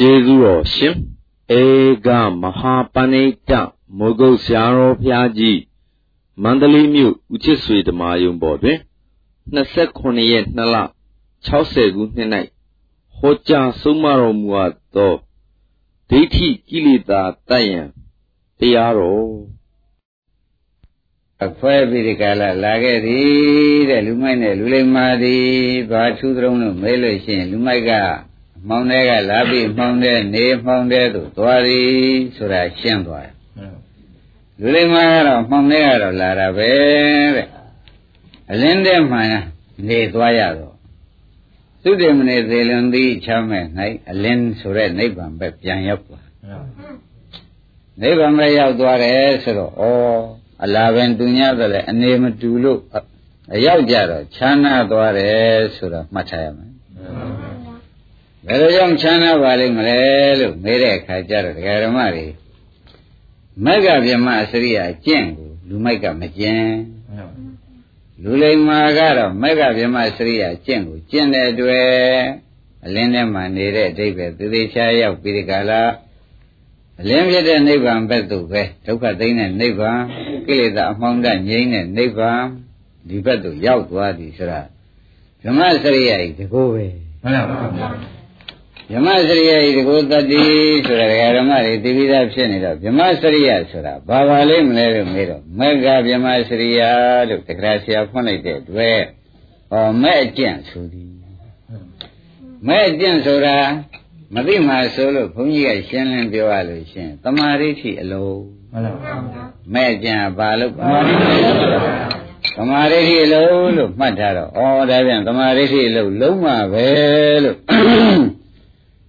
ကျေးဇူးတော်ရှင်ဧကမဟာပဏိတမိုးကုတ်ဆရာတော်ဘုရားကြီးမန္တလေးမြို့ဦးချစ်ဆွေဓမ္မယုံပေါ်တွင်29ရက်2လ60ခုနှစ်၌ဟောကြားဆုံးမတော်မူအပ်သောဒိဋ္ဌိကိလေသာတတ်ရန်တရားတော်အဖွဲပြီးဒီကလာလာခဲ့သည်တဲ့လူမိုက်နဲ့လူလိမ္မာသည်ဘာထူးသုံးလို့မဲလို့ရှိရင်လူမိုက်က မှောင်တဲ့ကလာပြီးမှောင်တဲ့နေမှောင်တဲ့သို့သွားသည်ဆိုတာရှင်းသွားတယ်လူလိမ္မာကတော့မှောင်တဲ့ကတော့လာတာပဲတဲ့အလင်းတဲ့မှနေသွားရတော့သုတေမနေသေးလွန်သည်ချမ်းမဲ့၌အလင်းဆိုတဲ့နိဗ္ဗာန်ပဲပြန်ရောက်သွားနိဗ္ဗာန်ပဲရောက်သွားတယ်ဆိုတော့ဩအလားပင်တူညတယ်လေအနေမတူလို့အရောက်ကြတော့ချမ်းသာသွားတယ်ဆိုတော့မှတ်ထားရမယ် ဘယ်လိုကြောင့်ချမ်းသာပါလိမ့်မလဲလို့မေးတဲ့အခါကျတော့ဒကာဓမ္မတွေမက္ကဗျမအစရိယကျင့်ကိုလူမိုက်ကမကျင့်လူလိမ္မာကတော့မက္ကဗျမအစရိယကျင့်ကိုကျင့်တဲ့အတွက်အလင်းထဲမှာနေတဲ့အဓိပ္ပာယ်သေသေးချာရောက်ပြီးဒီကလာအလင်းဖြစ်တဲ့နိဗ္ဗာန်ဘက်သို့ပဲဒုက္ခသိမ်းတဲ့နိဗ္ဗာန်ကိလေသာအမှောင်တငြိမ်းတဲ့နိဗ္ဗာန်ဒီဘက်သို့ရောက်သွားပြီဆိုတာဓမ္မစရိယဤတကောပဲမှန်ပါပါ ဗြဟ္မစရိယဤတကုတ္တိဆိုတာဓမ္မတွေသိပြီးသားဖြစ်နေတော့ဗြဟ္မစရိယဆိုတာဘာပါလိမ့်မလဲလို့မေးတော့မက္ကဗြဟ္မစရိယလို့တက္ကရာဆရာဖွင့်လိုက်တဲ့အတွက်ဟောမဲ့အကျင့်ဆိုသည်မဲ့အကျင့်ဆိုတာမသိမှဆိုလို့ဘုန်းကြီးကရှင်းလင်းပြောရလို့ရှင်တမာရိဋ္ဌိအလုံးမှန်ပါဗျာမဲ့အကျင့်ဘာလို့တမာရိဋ္ဌိသမာဓိရှိလို့လို့မှတ်ထားတော့ဩဒါပြန်သမာဓိရှိလို့လုံးမပဲလို့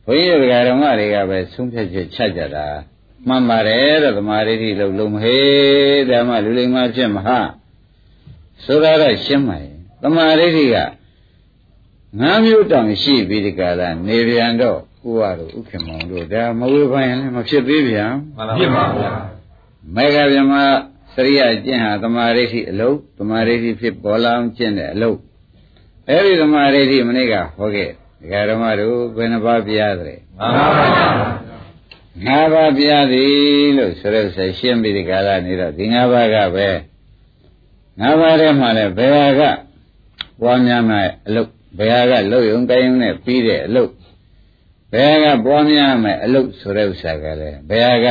ဘုန်းကြီးတို့ဓမ္မတွေကပဲဆုံးဖြတ်ချက်ချကြတာမှန်ပါတယ်တဲ့သမာဓိတိလို့လုံးမဟေးဓမ္မလူလိမ္မာဖြစ်မဟာဆိုတာတော့ရှင်းပါရဲ့သမာဓိတိကငါးမျိုးတောင်ရှိပြီးဒီကလာနေပြန်တော့ဥပါတို့ဥခင်မောင်တို့ဒါမဝေပိုင်းလည်းမဖြစ်သေးပြန်ဖြစ်ပါဗျာမေဃဗျမစရိယကျင့်ဟာသမာဓိတိအလုံးသမာဓိတိဖြစ်ပေါ်လာအောင်ကျင့်တဲ့အလုံးအဲဒီသမာဓိတိမနေ့ကဟောခဲ့ ဒကာဓမ္မတို့ဘယ်နှပါးပြားသလဲမှန်ပါပါငါးပါးပြားသည်လို့ဆိုရဆက်ရှင်းပြီးဒီကာလနေတော့ဒီငါးပါးကပဲငါးပါးထဲမှာလည်းဘယ်ဟာကပွားများမယ်အလုပ်ဘယ်ဟာကလှုပ်ယုံကိုင်းယုံနဲ့ပြီးတဲ့အလုပ်ဘယ်ဟာကပွားများမယ်အလုပ်ဆိုတဲ့ဥစ္စာကလည်းဘယ်ဟာက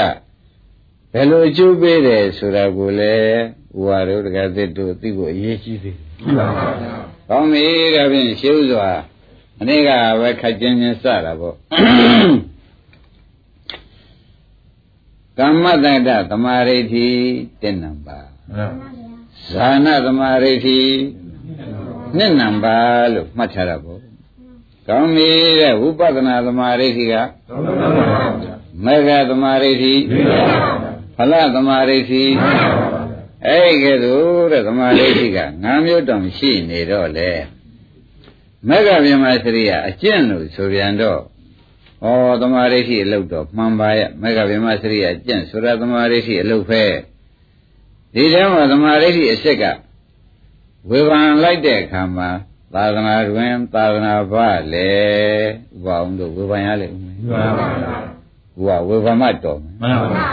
ဘယ်လိုအကျိုးပေးတယ်ဆိုတာကိုလည်းဥပါတို့တကယ်သစ်တို့သိဖို့အရေးကြီးသေးတယ်မှန်ပါပါကောင်းပြီဒါဖြင့်ရှင်းစွာ မနေ့ကပဲခက်ချင်းချင်းစတာပေါ့ကမ္မတတ္တသမာဓိဋ္ဌိတစ်နံပါတ်ဇာနာသမာဓိဋ္ဌိနှစ်နံပါတ်လို့မှတ်ထားတာပေါ့ကောင်းပြီတဲ့ဝိပဿနာသမာဓိဋ္ဌိကမေဃသမာဓိဋ္ဌိဖလသမာဓိဋ္ဌိအဲ့ဒီကဲ့သို့တဲ့သမာဓိဋ္ဌိက၅မျိုးတောင်ရှိနေတော့လေ မက္ကဗျမစရိယအကျင့်လို့ဆိုပြန်တော့ဩသမာဓိရှိအလုပ်တော့မှန်ပါရဲ့မက္ကဗျမစရိယအကျင့်ဆိုတာသမာဓိရှိအလုပ်ပဲဒီထဲမှာသမာဓိရှိအစစ်ကဝေဘာလိုက်တဲ့အခါမှာသာသနာတွင်သာသနာ့ဘာလေဥပအောင်တို့ဝေဘာရလေဦးမယ်မှန်ပါပါဘုရားဝေဘာမတော်မှန်ပါပါ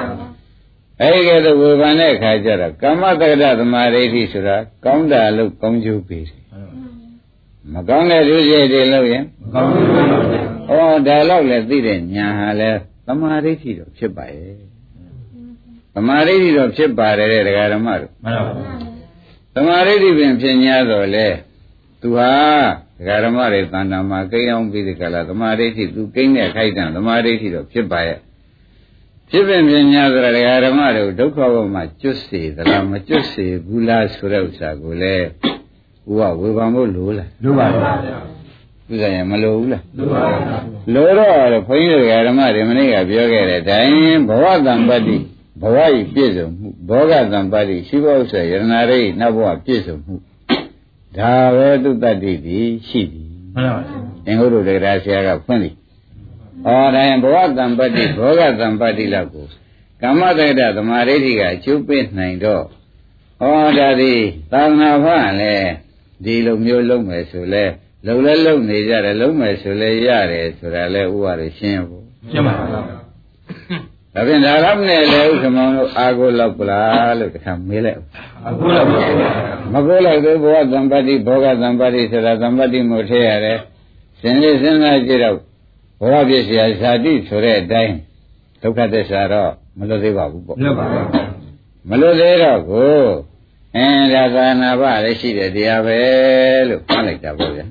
အဲဒီကဲတော့ဝေဘာတဲ့အခါကျတော့ကမ္မတက္ကသမာဓိရှိဆိုတာကောင်းတာလို့ကောင်းကျိုးပေးတယ် မကောင်းတဲ့လူစိတ်တွေလို့ရင်မကောင်းဘူး။ဩဒါတော့လည်းသိတဲ့ညာဟာလဲသမာဓိရှိတော့ဖြစ်ပါရဲ့။သမာဓိရှိတော့ဖြစ်ပါတယ်တဲ့ဒကာဓမ္မတို့။မှန်ပါပါ။သမာဓိပင်ဖြစ်냐တော့လေသူဟာဒကာဓမ္မတွေတန်တာမှာကိန်းအောင်ပြီးဒီကလာသမာဓိရှိသူကိန်းတဲ့ခိုက်တံသမာဓိရှိတော့ဖြစ်ပါရဲ့။ဖြစ်ပင်ဖြစ်냐ဆိုတော့ဒကာဓမ္မတို့ဒုက္ခဘဝမှာကျွတ်စေသလားမကျွတ်စေဘူးလားဆိုတဲ့ဥစ္စာကိုလည်း ဘုရားဝေဖန်ဖို့လိုလားလိုပါပါဗျာသူဆိုင်ရမလိုဘူးလားလိုပါပါလိုတော့ဘုန်းကြီးတို့ဓမ္မတွေမနေ့ကပြောခဲ့တဲ့တိုင်းဘဝတံပတ္တိဘဝဤပြည့်စုံမှုဘောဂတံပတ္တိရှိဖို့ဆိုရဏရိနောက်ဘဝပြည့်စုံမှုဒါပဲသူတတ္တိဒီရှိသည်မှန်ပါပါအင်္ဂုတ္တတရားဆရာကဖွင့်သည်ဟောတိုင်းဘဝတံပတ္တိဘောဂတံပတ္တိလောက်ကိုကမ္မတက္ကသမာဓိဋ္ဌိကအကျုပ်ပေးနိုင်တော့ဟောဒါသည်သာသနာ့ဘလည်း ဒီလိုမျိုးလုပ်မယ်ဆိုလဲလုံလဲလုံနေကြတယ်လုံမယ်ဆိုလဲရတယ်ဆိုတာလဲဥပါရရှင်းဖို့မရှင်းပါဗျာဒါဖြင့်ဒါတော့နဲ့လေဥက္ကမောင်တို့အာကိုလောက်ပလားလို့တခါမေးလိုက်အခုလည်းပါဗျာမကိုလိုက်သေးဘဝသံပတ္တိဘောဂသံပတ္တိဆိုတာသံပတ္တိမို့ထည့်ရတယ်စဉ်းလေးစဉ်းစားကြည့်တော့ဘဝပြည့်စရာဇာတိဆိုတဲ့အတိုင်းဒုက္ခသစ္စာတော့မလွတ်သေးပါဘူးပေါ့လွတ်ပါဗျာမလွတ်သေးတော့ကို အင်းဒါသာနာပလည်းရှိတဲ့တရားပဲလို့ပြောလိုက်တာပေါ့ဗျာ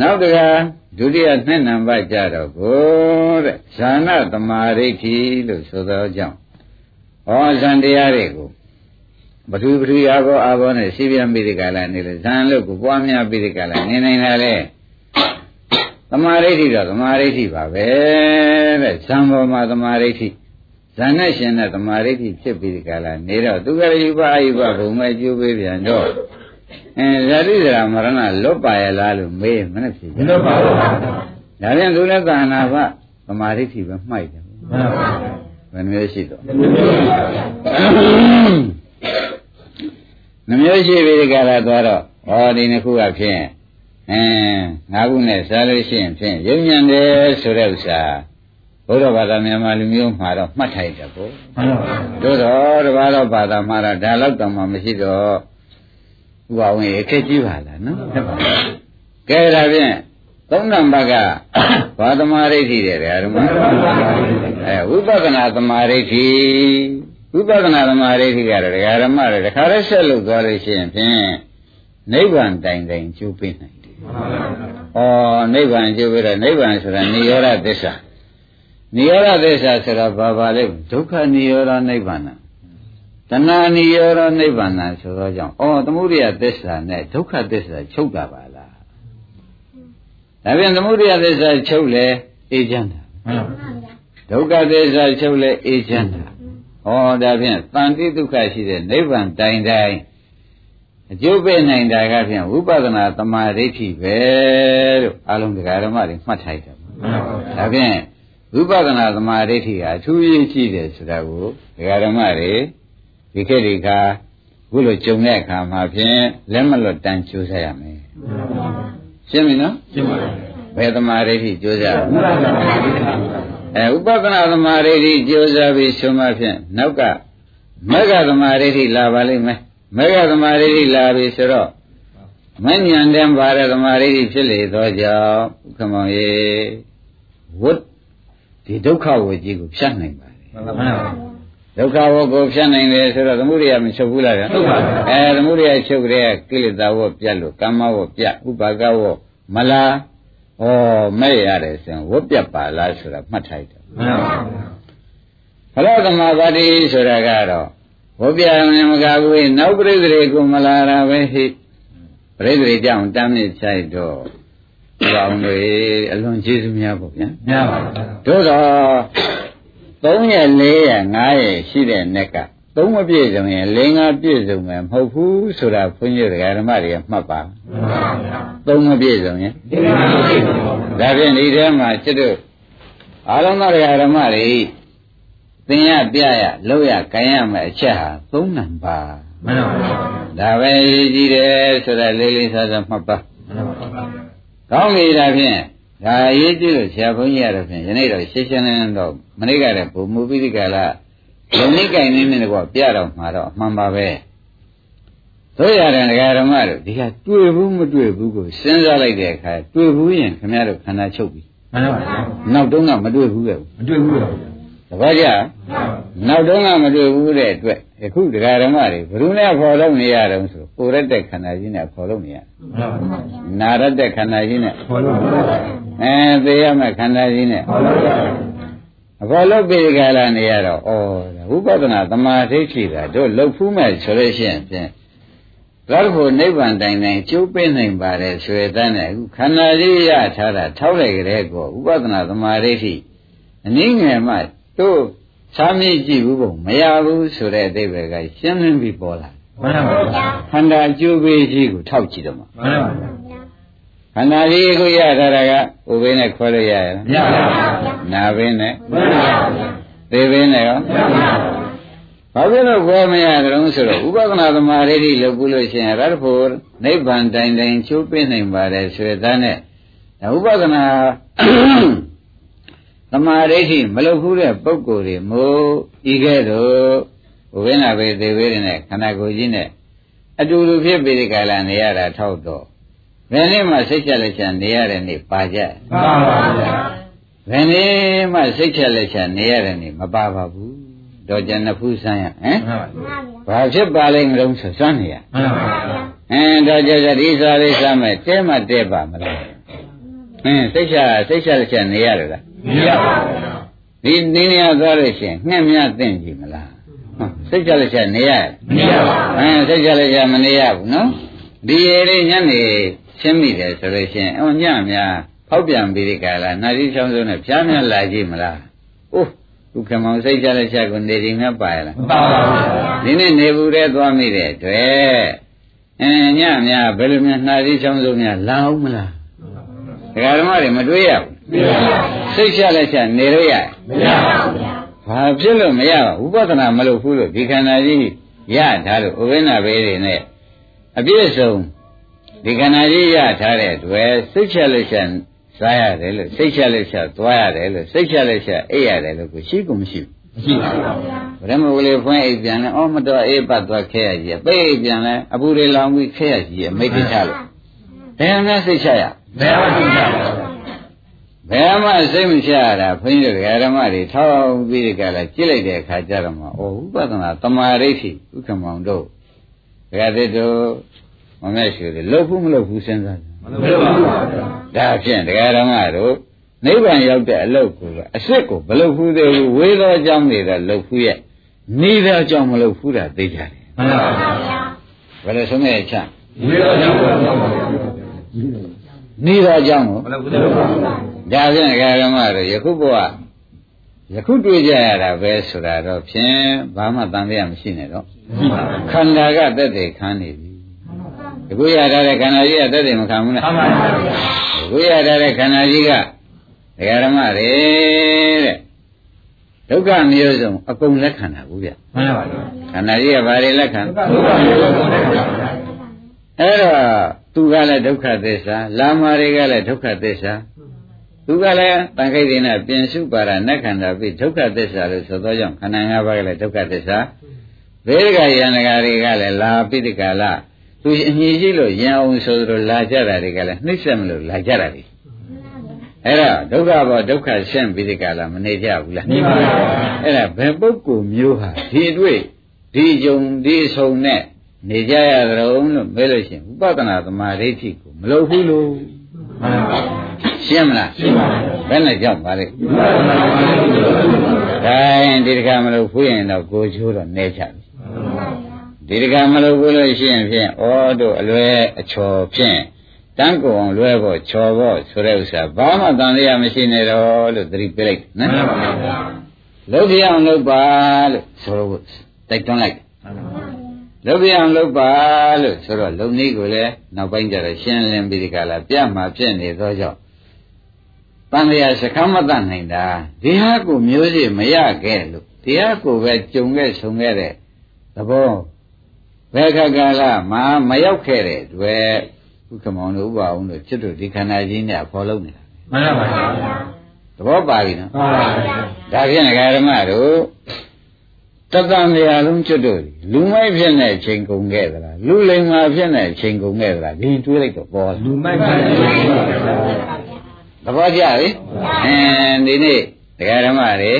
နောက်တကဒုတိယနှစ်နံပါတ်ကြတော့ကိုတဲ့ဇာနာတမာရိဋ္ဌိလို့ဆိုသောကြောင့်ဩဇန်တရားတွေကိုဘသူပတိအာဘောအာဘောနဲ့ရှိပြန်ပြီးဒီကလာနေလေဇန်လို့ကိုပွားများပြီးဒီကလာနေနိုင်တာလေတမာရိဋ္ဌိတော့တမာရိဋ္ဌိပါပဲတဲ့ဇံပေါ်မှာတမာရိဋ္ဌိ ဇန်နဲ့ရှင်တဲ့တမာရိဋ္ဌိဖြစ်ပြီးဒီကလာနေတော့သူကရိပအာယုပဘုံမဲ့ကျိုးပေးပြန်တော့အဲဇာတိဇရာမရဏလွတ်ပါရဲ့လားလို့မေးမနဲ့ဖြစ်မလွတ်ပါဘူးဗျာဒါပြန်သူလည်းကာနာဘသမာဓိဋ္ဌိပဲမှိုက်တယ်မှန်ပါဗျာဘယ်နှမျိုးရှိတော့ဒီလိုပါဗျာနှမျိုးရှိပြီဒီကလာသွားတော့ဩဒီနှစ်ခုကဖြင့်အင်းငါးခုနဲ့စားလို့ရှိရင်ဖြင့်ရုံညံတယ်ဆိုတဲ့ဥစ္စာ ဘုရားဘာသာမြန်မာလူမျိုးမှာတော့မှတ်ထိုက်တယ်ပေါ့မှန်ပါဗျာတို့တော့တပါးတော့ဘာသာမှာတော့ဒါလောက်တောင်မှမရှိတော့ဥပဝင်အခက်ကြီးပါလားနော်ဟုတ်ပါဘူးကဲဒါဖြင့်သုံးနံပါတ်ကဘာသမာဓိဋ္ဌိတဲ့ဓမ္မအဲဝိပဿနာသမာဓိဋ္ဌိဝိပဿနာသမာဓိဋ္ဌိကတော့ဒကာဓမ္မတွေတခါတည်းဆက်လို့သွားလို့ရှိရင်ဖြင့်နိဗ္ဗာန်တိုင်တိုင်ကျိုးပေးနိုင်တယ်။ဩနိဗ္ဗာန်ကျိုးပေးတော့နိဗ္ဗာန်ဆိုတာនិရောဓသစ္စာ နိရောဓသစ္စာဆိုတာဘာပါလဲဒုက္ခနိရောဓနိဗ္ဗာန်တဏှာနိရောဓနိဗ္ဗာန်ဆိုတော့ကြောင့်အော်သမုဒိယသစ္စာနဲ့ဒုက္ခသစ္စာချုပ်တာပါလားဒါပြန်သမုဒိယသစ္စာချုပ်လဲအေးချမ်းတာမှန်ပါဗျာဒုက္ခသစ္စာချုပ်လဲအေးချမ်းတာအော်ဒါဖြင့်တန်တိဒုက္ခရှိတဲ့နိဗ္ဗာန်တိုင်တိုင်အကျိုးပဲ့နိုင်တာကဖြင့်ဝိပဿနာသမာဓိဋ္ဌိပဲလို့အလုံးတရားဓမ္မတွေမှတ်ထားတယ်မှန်ပါဗျာဒါဖြင့် ဝိပဿနာသမာဓိဋ္ဌိကအထူးရေးရှိတယ်ဆိုတာကိုတရားဓမ္မတွေဒီခေတ်ဒီခါခုလိုကြုံတဲ့အခါမှာဖြင့်လက်မလွတ်တန်းကြိုးစားရမယ်ရှင်းပြီနော်ရှင်းပါဗျာဘယ်သမာဓိဋ္ဌိကြိုးစားရမမှလဲန်ပါဗျာအဲဥပဒနာသမာဓိဋ္ဌိကြိုးစားပြီးဆုံးမဖြင့်နောက်ကမဂ္ဂသမာဓိဋ္ဌိလာပါလိမ့်မယ်မဂ္ဂသမာဓိဋ္ဌိလာပြီဆိုတော့မဉ္ဇဉ်တန်းပါတဲ့သမာဓိဋ္ဌိဖြစ်လေသောကြောင့်ဥက္ကမောင်ရေဝတ် ဒီဒုက္ခဝကြီးကိုဖြတ်နိုင်ပါလေမှန်ပါဗျာဒုက္ခဝကိုဖြတ်နိုင်တယ်ဆိုတော့သမုဒိယမချုပ်ဘူးလားဗျာဟုတ်ပါဘူးအဲသမုဒိယချုပ်တဲ့ကိလေသာဝပြတ်လို့ကမ္မဝပြတ်ဥပါကဝမလားဩမဲ့ရတယ်ဆိုရင်ဝပြတ်ပါလားဆိုတာမှတ်ထားတယ်မှန်ပါဗျာဘလောသမာပါတိဆိုတာကတော့ဘုရားမြမကဘူးနောက်ပြိဿတွေကိုမလာတာပဲဟိပြိဿတွေကြောင့်တမ်းမြစ်ဆိုင်တော့ ဘောင်းတွေအလွန်ကျေးဇူးများပေါ့ဗျာမှန်ပါဗျာတို့တော့3ရက်4ရက်5ရက်ရှိတဲ့နက်ကသုံးမပြည့်စုံရင်၄၅ပြည့်စုံမယ်မဟုတ်ဘူးဆိုတာဘုန်းကြီးတရားဓမ္မတွေကမှတ်ပါမှန်ပါဗျာသုံးမပြည့်စုံရင်ဒီလိုပါဗျာဒါဖြင့်ဒီထဲမှာကျွတ်တို့အာလုံးသောတရားဓမ္မတွေသင်ရပြရလောက်ရကြင်ရမယ်အချက်ဟာသုံးနံပါတ်မှန်ပါဗျာဒါပဲအရေးကြီးတယ်ဆိုတာလေးလေးစားစားမှတ်ပါမှန်ပါဗျာ ကောင်းပြီဒါဖြင့်ဒါအရေးကြီးလို့ဆရာဘုန်းကြီးရတော့ဖြင့်ယနေ့တော့ရှင်းရှင်းလင်းလင်းတော့မနေ့ကလည်းဘုံမူပိဋကလာယနေ့ကင်နေနေတော့ပြတော့မှာတော့အမှန်ပါပဲတို့ရတယ်ဒကာဓမ္မတို့ဒီကတွေ့ဘူးမတွေ့ဘူးကိုစဉ်းစားလိုက်တဲ့အခါတွေ့ဘူးရင်ခင်ဗျားတို့ခန္ဓာချုပ်ပြီမှန်ပါဗျာနောက်တုန်းကမတွေ့ဘူးလေမတွေ့ဘူးဗျာတပည့်ကြ နောက်တုန်းကမတွေ့ဘူးတဲ့အတွက်အခုဒကာဓမ္မတွေဘယ်သူနဲ့ဖော်လို့နေရတုံးဆိုကိုရက်တဲ့ခန္ဓာကြီးနဲ့ဖော်လို့နေရမှန်ပါဗျာနာရတဲ့ခန္ဓာကြီးနဲ့ခေါ်လို့ပါဗျာအဲသေရမယ့်ခန္ဓာကြီးနဲ့ခေါ်လို့ပါဗျာအဖော်လို့ပြေကြလာနေရတော့ဩဝိပဿနာသမာဓိရှိတာတို့လှုပ်ဖူးမဲ့ဆိုလို့ရှိရင်ဖြင့်သာဖို့နိဗ္ဗာန်တိုင်တိုင်ကျိုးပေးနိုင်ပါတယ်ဆိုရတဲ့နဲ့အခုခန္ဓာကြီးရထားတာထောက်လိုက်ကြတဲ့ကောဥပဒနာသမာဓိရှိအနည်းငယ်မှတို့ သာမြင့်ကြည့်ဘူးဘုံမရဘူးဆိုတဲ့အသေးပဲကရှင်းလင်းပြီးပေါ်လာမှန်ပါဗျာခန္ဓာအကျိုးပေးကြီးကိုထောက်ကြည့်တော့မှာမှန်ပါဗျာခန္ဓာကြီးကိုရထားတာကဥပိနဲ့ခွဲလို့ရရလားမရပါဘူးနာဘင်းနဲ့မှန်ပါဗျာသေဘင်းနဲ့ရောမှန်ပါဗျာဘာဖြစ်လို့ခွဲမရကြုံဆိုတော့ဥပဒနာသမာဓိတိလုပ်ဘူးလို့ရှိရင်ရတ္ဖို့နိဗ္ဗာန်တိုင်တိုင်ချိုးပေးနိုင်ပါတယ်ဆိုရတဲ့နဲ့ဥပဒနာ သမာဓိဋ္ဌိမလုပ်ဘူးတဲ့ပုဂ္ဂိုလ်တွေမို့ဤကဲ့သို့ဘုရင်နာပဲသေဝေးတဲ့ခန္ဓာကိုယ်ကြီးနဲ့အတူတူဖြစ်ပြီးဒီကလာနေရတာထောက်တော့ဘယ်နေ့မှစိတ်ချက်လက်ချနေရတဲ့နေ့ပါကြမှန်ပါဗျာဘယ်နေ့မှစိတ်ချက်လက်ချနေရတဲ့နေ့မပါပါဘူးတော့ကျန်နှစ်ဖူးဆန်းရဟမ်မှန်ပါဘာဖြစ်ပါလိမ့်မလို့ဆိုစွမ်းနေရမှန်ပါဗျာအင်းတော့ကြကြဒီစားလေးစားမယ်တဲမတဲပါမလားအင်းစိတ်ချစိတ်ချလက်ချနေရတယ်လား မရပါဘူးဗျာဒီနေနေရသွားလို့ရှိရင်ငှက်မြသိမ့်ကြည့်မလားဟမ်စိတ်ချလက်ချနေရမရပါဘူးအင်းစိတ်ချလက်ချမနေရဘူးနော်ဒီရေလေးညနေရှင်းမိတယ်ဆိုလို့ရှိရင်အော်ညများဖောက်ပြန်ပြီးဒီကလာနာရီချောင်းစုံနဲ့ဖြားမြလာကြည့်မလားအိုးဒုက္ခမောင်စိတ်ချလက်ချကိုနေဒီငါပါရလားမပါပါဘူးဗျာဒီနေ့နေဘူးတဲ့သွားမိတဲ့အတွက်အင်းညများဘယ်လိုများနှာရီချောင်းစုံများလာအောင်မလားဒကာဓမ္မတွေမတွေးရဘူး မရပါဘူးစိတ်ချလက်ချနေလို့ရမရပါဘူးဗျာဘာဖြစ်လို့မရပါဘူးဥပဒနာမလုပ်ဘူးလို့ဒီခန္ဓာကြီးရထားလို့ဥပ္ပနာဘေးတွေနဲ့အပြည့်စုံဒီခန္ဓာကြီးရထားတဲ့အတွက်စိတ်ချလက်ချစားရတယ်လို့စိတ်ချလက်ချသွားရတယ်လို့စိတ်ချလက်ချအိပ်ရတယ်လို့ကိုရှိကုန်မရှိဘူးမရှိပါဘူးဗျာဗရမဝလေဖွင့်အိပ်ပြန်လဲအော်မတော်အေးပတ်သွားခဲရကြီးပိတ်အိပ်ပြန်လဲအပူတွေလောင်ပြီးခဲရကြီးအမိတ်တချလို့ဘယ်မှစိတ်ချရဘယ်မှမရပါဘူး ဘယ်မှစိတ်မချရတာဘုန်းကြီးတို့ဓမ္မတွေထောက်ပြီးဒီကလာကြည့်လိုက်တဲ့အခါကျတော့မှဩဥပဒနာတမာရိဋ္ဌိဥက္ကမောင်တို့ဒကာသစ်တို့မမဲ့ရှိတယ်လှုပ်ဘူးမလှုပ်ဘူးစဉ်းစားကြမလုပ်ပါဘူးဗျာဒါဖြင့်ဒကာဓမ္မတို့နိဗ္ဗာန်ရောက်တဲ့အလုတ်ကိုပဲအစ်စ်ကိုမလှုပ်ဘူးသေးဘူးဝေသောအကြောင်းတွေတော့လှုပ်ဘူးရဲ့နေသောအကြောင်းမလှုပ်ဘူးတာသိကြတယ်မှန်ပါဗျာဘယ်လိုဆုံးမဲ့ချဒီလိုကြောင့်ပါပါဗျာနေသောအကြောင်းကိုမလုပ်ဘူးလို့ပါဘူး ဒါဖြင့်ဒကာဓမ္မတို့ယခုဘဝယခုတွေ့ကြရတာပဲဆိုတာတော့ဖြင့်ဘာမှတန်တရားမရှိနဲ့တော့မရှိပါဘူးခန္ဓာကတက်တယ်ခံနေပြီယခုရထားတဲ့ခန္ဓာကြီးကတက်တယ်မခံဘူးလားမှန်ပါဗျာယခုရထားတဲ့ခန္ဓာကြီးကဒကာဓမ္မတွေတဲ့ဒုက္ခမျိုးစုံအကုန်လက်ခံတာဘူးဗျမှန်ပါဗျာခန္ဓာကြီးကဘာတွေလက်ခံဒုက္ခမျိုးစုံကိုလည်းပါဗျာအဲ့တော့သူကလည်းဒုက္ခသစ္စာလာမာတွေကလည်းဒုက္ခသစ္စာ သူကလည်းတန်ခိတ်တွေနဲ့ပြင်စုပါရနတ်ခန္ဓာပြီးဒုက္ခသစ္စာလို့ဆိုသောကြောင့်ခန္ဓာ၅ပါးကလည်းဒုက္ခသစ္စာဘေဒကယန္တကာတွေကလည်းလာပိဋကလာသူအညီရှိလို့ယံအောင်ဆိုသလိုလာကြတာတွေကလည်းနှိမ့်ဆက်မလို့လာကြတာတွေအဲ့တော့ဒုက္ခဘောဒုက္ခရှင်းပိဋကလာမနေကြဘူးလားနေပါဗျာအဲ့ဒါဘယ်ပုဂ္ဂိုလ်မျိုးဟာဒီအတွေ့ဒီကြုံဒီအဆုံနဲ့နေကြရကြုံလို့မဲလို့ရှိရင်ဥပဒနာသမာဓိဋ္ဌိကိုမလုပ်ဘူးလို့မှန်ပါဗျာ ရှင်းမလားရှင်းပါဗျာဘယ်နဲ့ကြောက်ပါလဲဒီမှာမှန်ပါဗျာဒါရင်ဒီတခါမလုပ်ဘူးရင်တော့ကိုချိုးတော့နေချပြီဒီတခါမလုပ်ဘူးလို့ရှိရင်ဖြင့်ဩတို့အလွဲအချော်ဖြင့်တန်းကုန်အောင်လွဲဖို့ချော်ဖို့ဆိုတဲ့ဥစ္စာဘာမှတန်တရားမရှိနေတော့လို့သတိပေးလိုက်မှန်နော်ပါဗျာလုပ်ပြအောင်လုပ်ပါလို့ဆိုတော့တိုက်တွန်းလိုက်မှန်ပါဗျာလုပ်ပြအောင်လုပ်ပါလို့ဆိုတော့လုံနည်းကိုလည်းနောက်ပိုင်းကျတော့ရှင်းလင်းပြီးဒီကလာပြမှာဖြစ်နေသောကြောင့် တန်လျာစခမ်းမတတ်နိုင်တာဒီဟာကိုမျိုးစေ့မရခဲ့လို့ဒီဟာကိုပဲကြုံခဲ့ဆုံခဲ့တဲ့သဘောဘယ်ခါကာလမှာမရောက်ခဲ့တဲ့အတွက်ဥက္ကမောင်တို့ဥပအောင်တို့ချစ်တို့ဒီခန္ဓာကြီးနဲ့ဖော်လုံးနေတာမှန်ပါဗျာသဘောပါပြီနော်မှန်ပါဗျာဒါဖြင့်ဒကာဓမ္မတို့တတန်တရားလုံးကျွတ်တို့လူမိုက်ဖြစ်တဲ့ချိန်ကုန်ခဲ့သလားလူလိမ္မာဖြစ်တဲ့ချိန်ကုန်ခဲ့သလားဒီတွေးလိုက်တော့ပေါ်လူလူမိုက်ပါဗျာသ ဘောကျပြီအင်းဒီနေ့ဒကာဓမ္မတွေ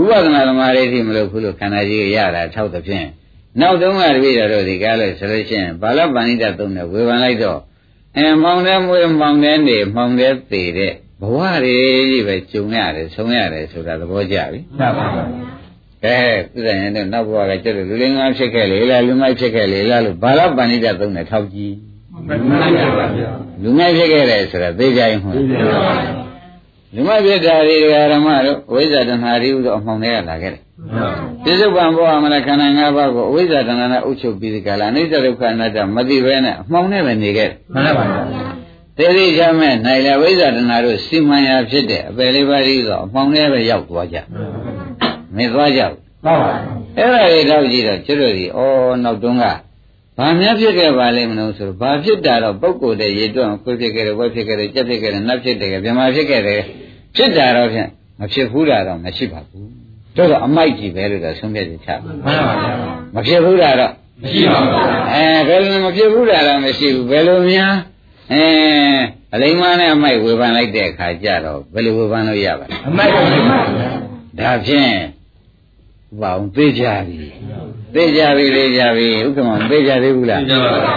ဥပဒနာဓမ္မတွေထိမလို့ခုလို့ခန္ဓာကြီးရတာထောက်တဲ့ဖြင့်နောက်တုန်းကတပည့်တော်တို့ဒီကားလို့ဆိုလို့ရှိရင်ဘာလပဏိတသုံးနဲ့ဝေဖန်လိုက်တော့အဲမောင်တဲ့မွေးမောင်တဲ့နေမောင်တဲ့သေးတဲ့ဘဝတွေကြီးပဲကျုံရတယ်ဆုံးရတယ်ဆိုတာသဘောကျပြီမှန်ပါဗျာကဲပြဇာရင်တော့နောက်ဘဝကကျတော့လူလင်္ကာဖြစ်ခဲ့လေလားလူမိုက်ဖြစ်ခဲ့လေလားလို့ဘာလပဏိတသုံးနဲ့ထောက်ကြည့် မှန်ပါဗျာလူမိုက်ဖြစ်ခဲ့တယ်ဆိုတာသိကြရင်ဟုတ်ဒီလိုပါဗျာလူမိုက်ဖြစ်တာဒီဓမ္မတို့အဝိဇ္ဇာတဏှာရီဥသောအမှောင်တွေကလာခဲ့တယ်ပြစ္ဆုတ်ပံဘောမလခန္ဓာ၅ပါးကိုအဝိဇ္ဇာတဏှာနဲ့အုပ်ချုပ်ပြီးဒီကလာအနိစ္စဒုက္ခအနတ္တမသိဘဲနဲ့အမှောင်နဲ့ပဲနေခဲ့တယ်မှန်ပါဗျာသေရိချမဲ့နိုင်လေဝိဇ္ဇာတဏှာတို့စီမံရာဖြစ်တဲ့အပယ်လေးပါးဤသောအမှောင်နဲ့ပဲရောက်သွားကြမသွားကြဘူးမှန်ပါဗျာအဲ့ဒါတွေတော့ကြည့်တော့ကျွတ်တို့ဒီဩနောက်တုန်းက ဘာများဖြစ်ခဲ့ပါလိမ့်မလို့ဆိုတော့ဘာဖြစ်တာတော့ပုဂ္ဂိုလ်တဲ့ရေတွန့်ခွေးဖြစ်ခဲ့တယ်ဝက်ဖြစ်ခဲ့တယ်ကြက်ဖြစ်ခဲ့တယ်နတ်ဖြစ်တယ်ဗြဟ္မာဖြစ်ခဲ့တယ်ဖြစ်တာတော့ဖြင့်မဖြစ်ဘူးတာတော့မရှိပါဘူးတို့တော့အမိုက်ကြီးပဲလို့တော့ဆုံးဖြတ်ချက်ချပါမှန်ပါဗျာမဖြစ်ဘူးတာတော့မရှိပါဘူးအဲဘယ်လိုမဖြစ်ဘူးတာတော့မရှိဘူးဘယ်လိုများအဲအလိမ္မာနဲ့အမိုက်ဝေဖန်လိုက်တဲ့အခါကျတော့ဘယ်လိုဝေဖန်လို့ရပါလဲအမိုက်ပါဗျာဒါဖြင့်ဥ ပအောင်သိကြပြီသိကြပြီသိကြပြီဥက္ကမောသိကြသေးဘူးလားသိကြပါဗျာ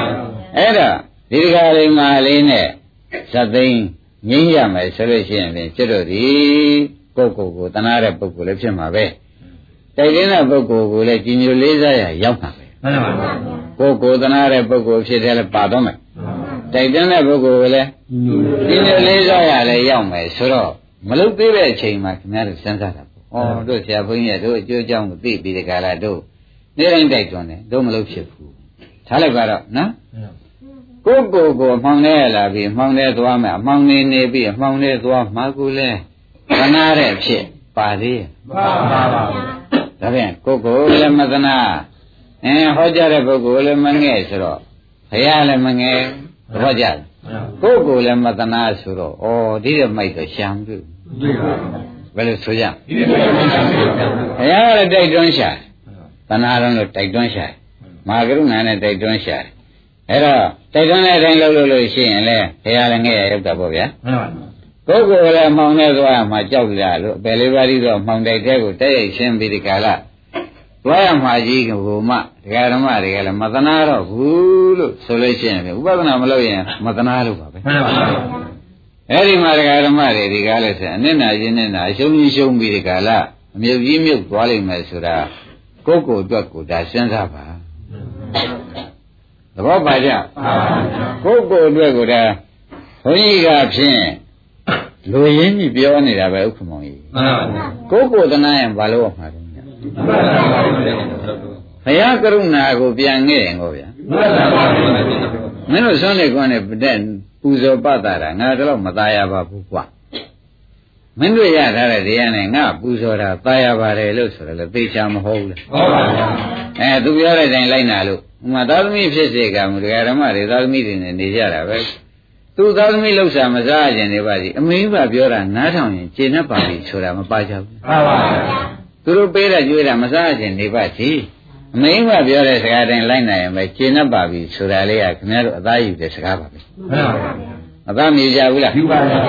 အဲ့တော့ဒီကလေးမာလေးနဲ့ဇတ်သိန်းငိမ့်ရမယ်ဆိုလို့ရှိရင်ဖြင့်ကျွတ်တို့ဒီကိုယ့်ကိုယ်ကိုတနာတဲ့ပုဂ္ဂိုလ်လည်းဖြစ်မှာပဲတိုက်တဲ့ပုဂ္ဂိုလ်ကိုလည်းကြည်ညိုလေးစားရရောက်မှာပဲမှန်ပါဗျာကိုယ်ကိုယ်တနာတဲ့ပုဂ္ဂိုလ်ဖြစ်တယ်လည်းပါတော့မယ်တိုက်တဲ့ပုဂ္ဂိုလ်ကိုလည်းကြည်ညိုလေးစားရလည်းရောက်မယ်ဆိုတော့မလုတ်သေးတဲ့အချိန်မှာခင်ဗျားတို့စဉ်းစားတာ ပေါ့ဩတို့ဆရာဘုန်းကြီးကတို့အကျိုးအကြောင်းကိုသိပြီးဒီကလာတို့နေတိုင်းတိုက်တွန်းတယ်တို့မလုတ်ဖြစ်ဘူးထားလိုက်ပါတော့နော်ကိုယ့်ကိုယ်ကိုအမှောင်ထဲလာပြီးအမှောင်ထဲသွားမယ်အမှောင်နေနေပြီးအမှောင်ထဲသွားမှကိုလဲသနာတဲ့အဖြစ်ပါသေးရဲ့မှန်ပါဗျာဒါဖြင့်ကိုယ့်ကိုယ်လည်းမသနာအင်းဟောကြားတဲ့ပုဂ္ဂိုလ်လည်းမငဲ့ဆိုတော့ဘုရားလည်းမငဲ့သဘောကျလားကိုယ့်ကိုယ်လည်းမသနာဆိုတော့ဩဒီရမိုက်တော့ရှံပြုတွေ့ပါ ဘယ်လိုဆိုကြဒီနေ့ပြန်ပြန်ပြန်ဘုရားကလည်းတိုက်တွန်းရှာသနာတော်လို့တိုက်တွန်းရှာမဟာကရုဏာနဲ့တိုက်တွန်းရှာအဲ့တော့တိုက်တွန်းတဲ့အတိုင်းလုပ်လို့လို့ရှိရင်လည်းဘုရားလည်းငဲ့ရရောက်တာပေါ့ဗျာမှန်ပါကိုယ်ကိုယ်လည်းမှောင်နေသွားမှကြောက်ကြလို့အပယ်လေးပါးပြီးတော့မှောင်တိုက်တဲ့ကိုတက်ရိုက်ရှင်းပြီးဒီကလာသွားရမှာကြီးကိုမှဒကာဓမ္မတွေကလည်းမသနာတော့ဘူးလို့ဆိုလို့ရှိရင်ဥပဒနာမလုပ်ရင်မသနာလို့ပါပဲမှန်ပါဗျာ အဲ့ဒီမှာဒကာဓမ္မတွေဒီကားလဲဆိုအနစ်နာချင်းနဲ့နာအရှုံးကြီးရှုံးပြီးဒီကလာအမြုပ်ကြီးမြုပ်သွားလိမ့်မယ်ဆိုတာကိုယ့်ကိုယ်အတွက်ကိုဒါစဉ်းစားပါသဘောပါကြကိုယ့်ကိုယ်အတွက်ကိုဒါဘုန်းကြီးကဖြင့်လူရင်းကြီးပြောနေတာပဲဥက္ကမောင်ကြီးမှန်ပါဗျာကိုယ့်ကိုယ်တနာရင်ဘာလို့မှာတော့ညမှန်ပါဗျာဘုရားကရုဏာကိုပြန်ငဲ့ရင်ကိုဗျာ မှန်ပါဗျာမင်းတို့ဆွမ်းနေကွန်းနဲ့တဲ့ပူဇော်ပတာတာငါတော့မသားရပါဘူးကွာမင်းတို့ရထားတဲ့တရားနဲ့ငါပူဇော်တာသားရပါတယ်လို့ဆိုတယ်လေသိချာမဟုတ်ဘူးလေဟုတ်ပါဗျာအဲသူပြောတဲ့အတိုင်းလိုက်နာလို့ဥမာသာသမီဖြစ်စေကမူတရားဓမ္မတွေသာသမီတွေနဲ့နေကြတာပဲသူသာသမီလှုပ်ရှားမစားခြင်းတွေပါစီအမိဘပြောတာနားထောင်ရင်ကျေနပ်ပါပြီဆိုတာမပါကြဘူးမှန်ပါဗျာသူတို့ပေးတဲ့ကြွေးတာမစားခြင်းနေပါစီ အမိဘပြောတဲ့စကားတိုင်းလိုက်နာရင်ပဲကျေနပ်ပါပြီဆိုတာလေးကခင်ဗျားတို့အသားယူတဲ့စကားပါပဲမှန်ပါဗျာအသားမြည်ကြဘူးလားယူပါဗျာ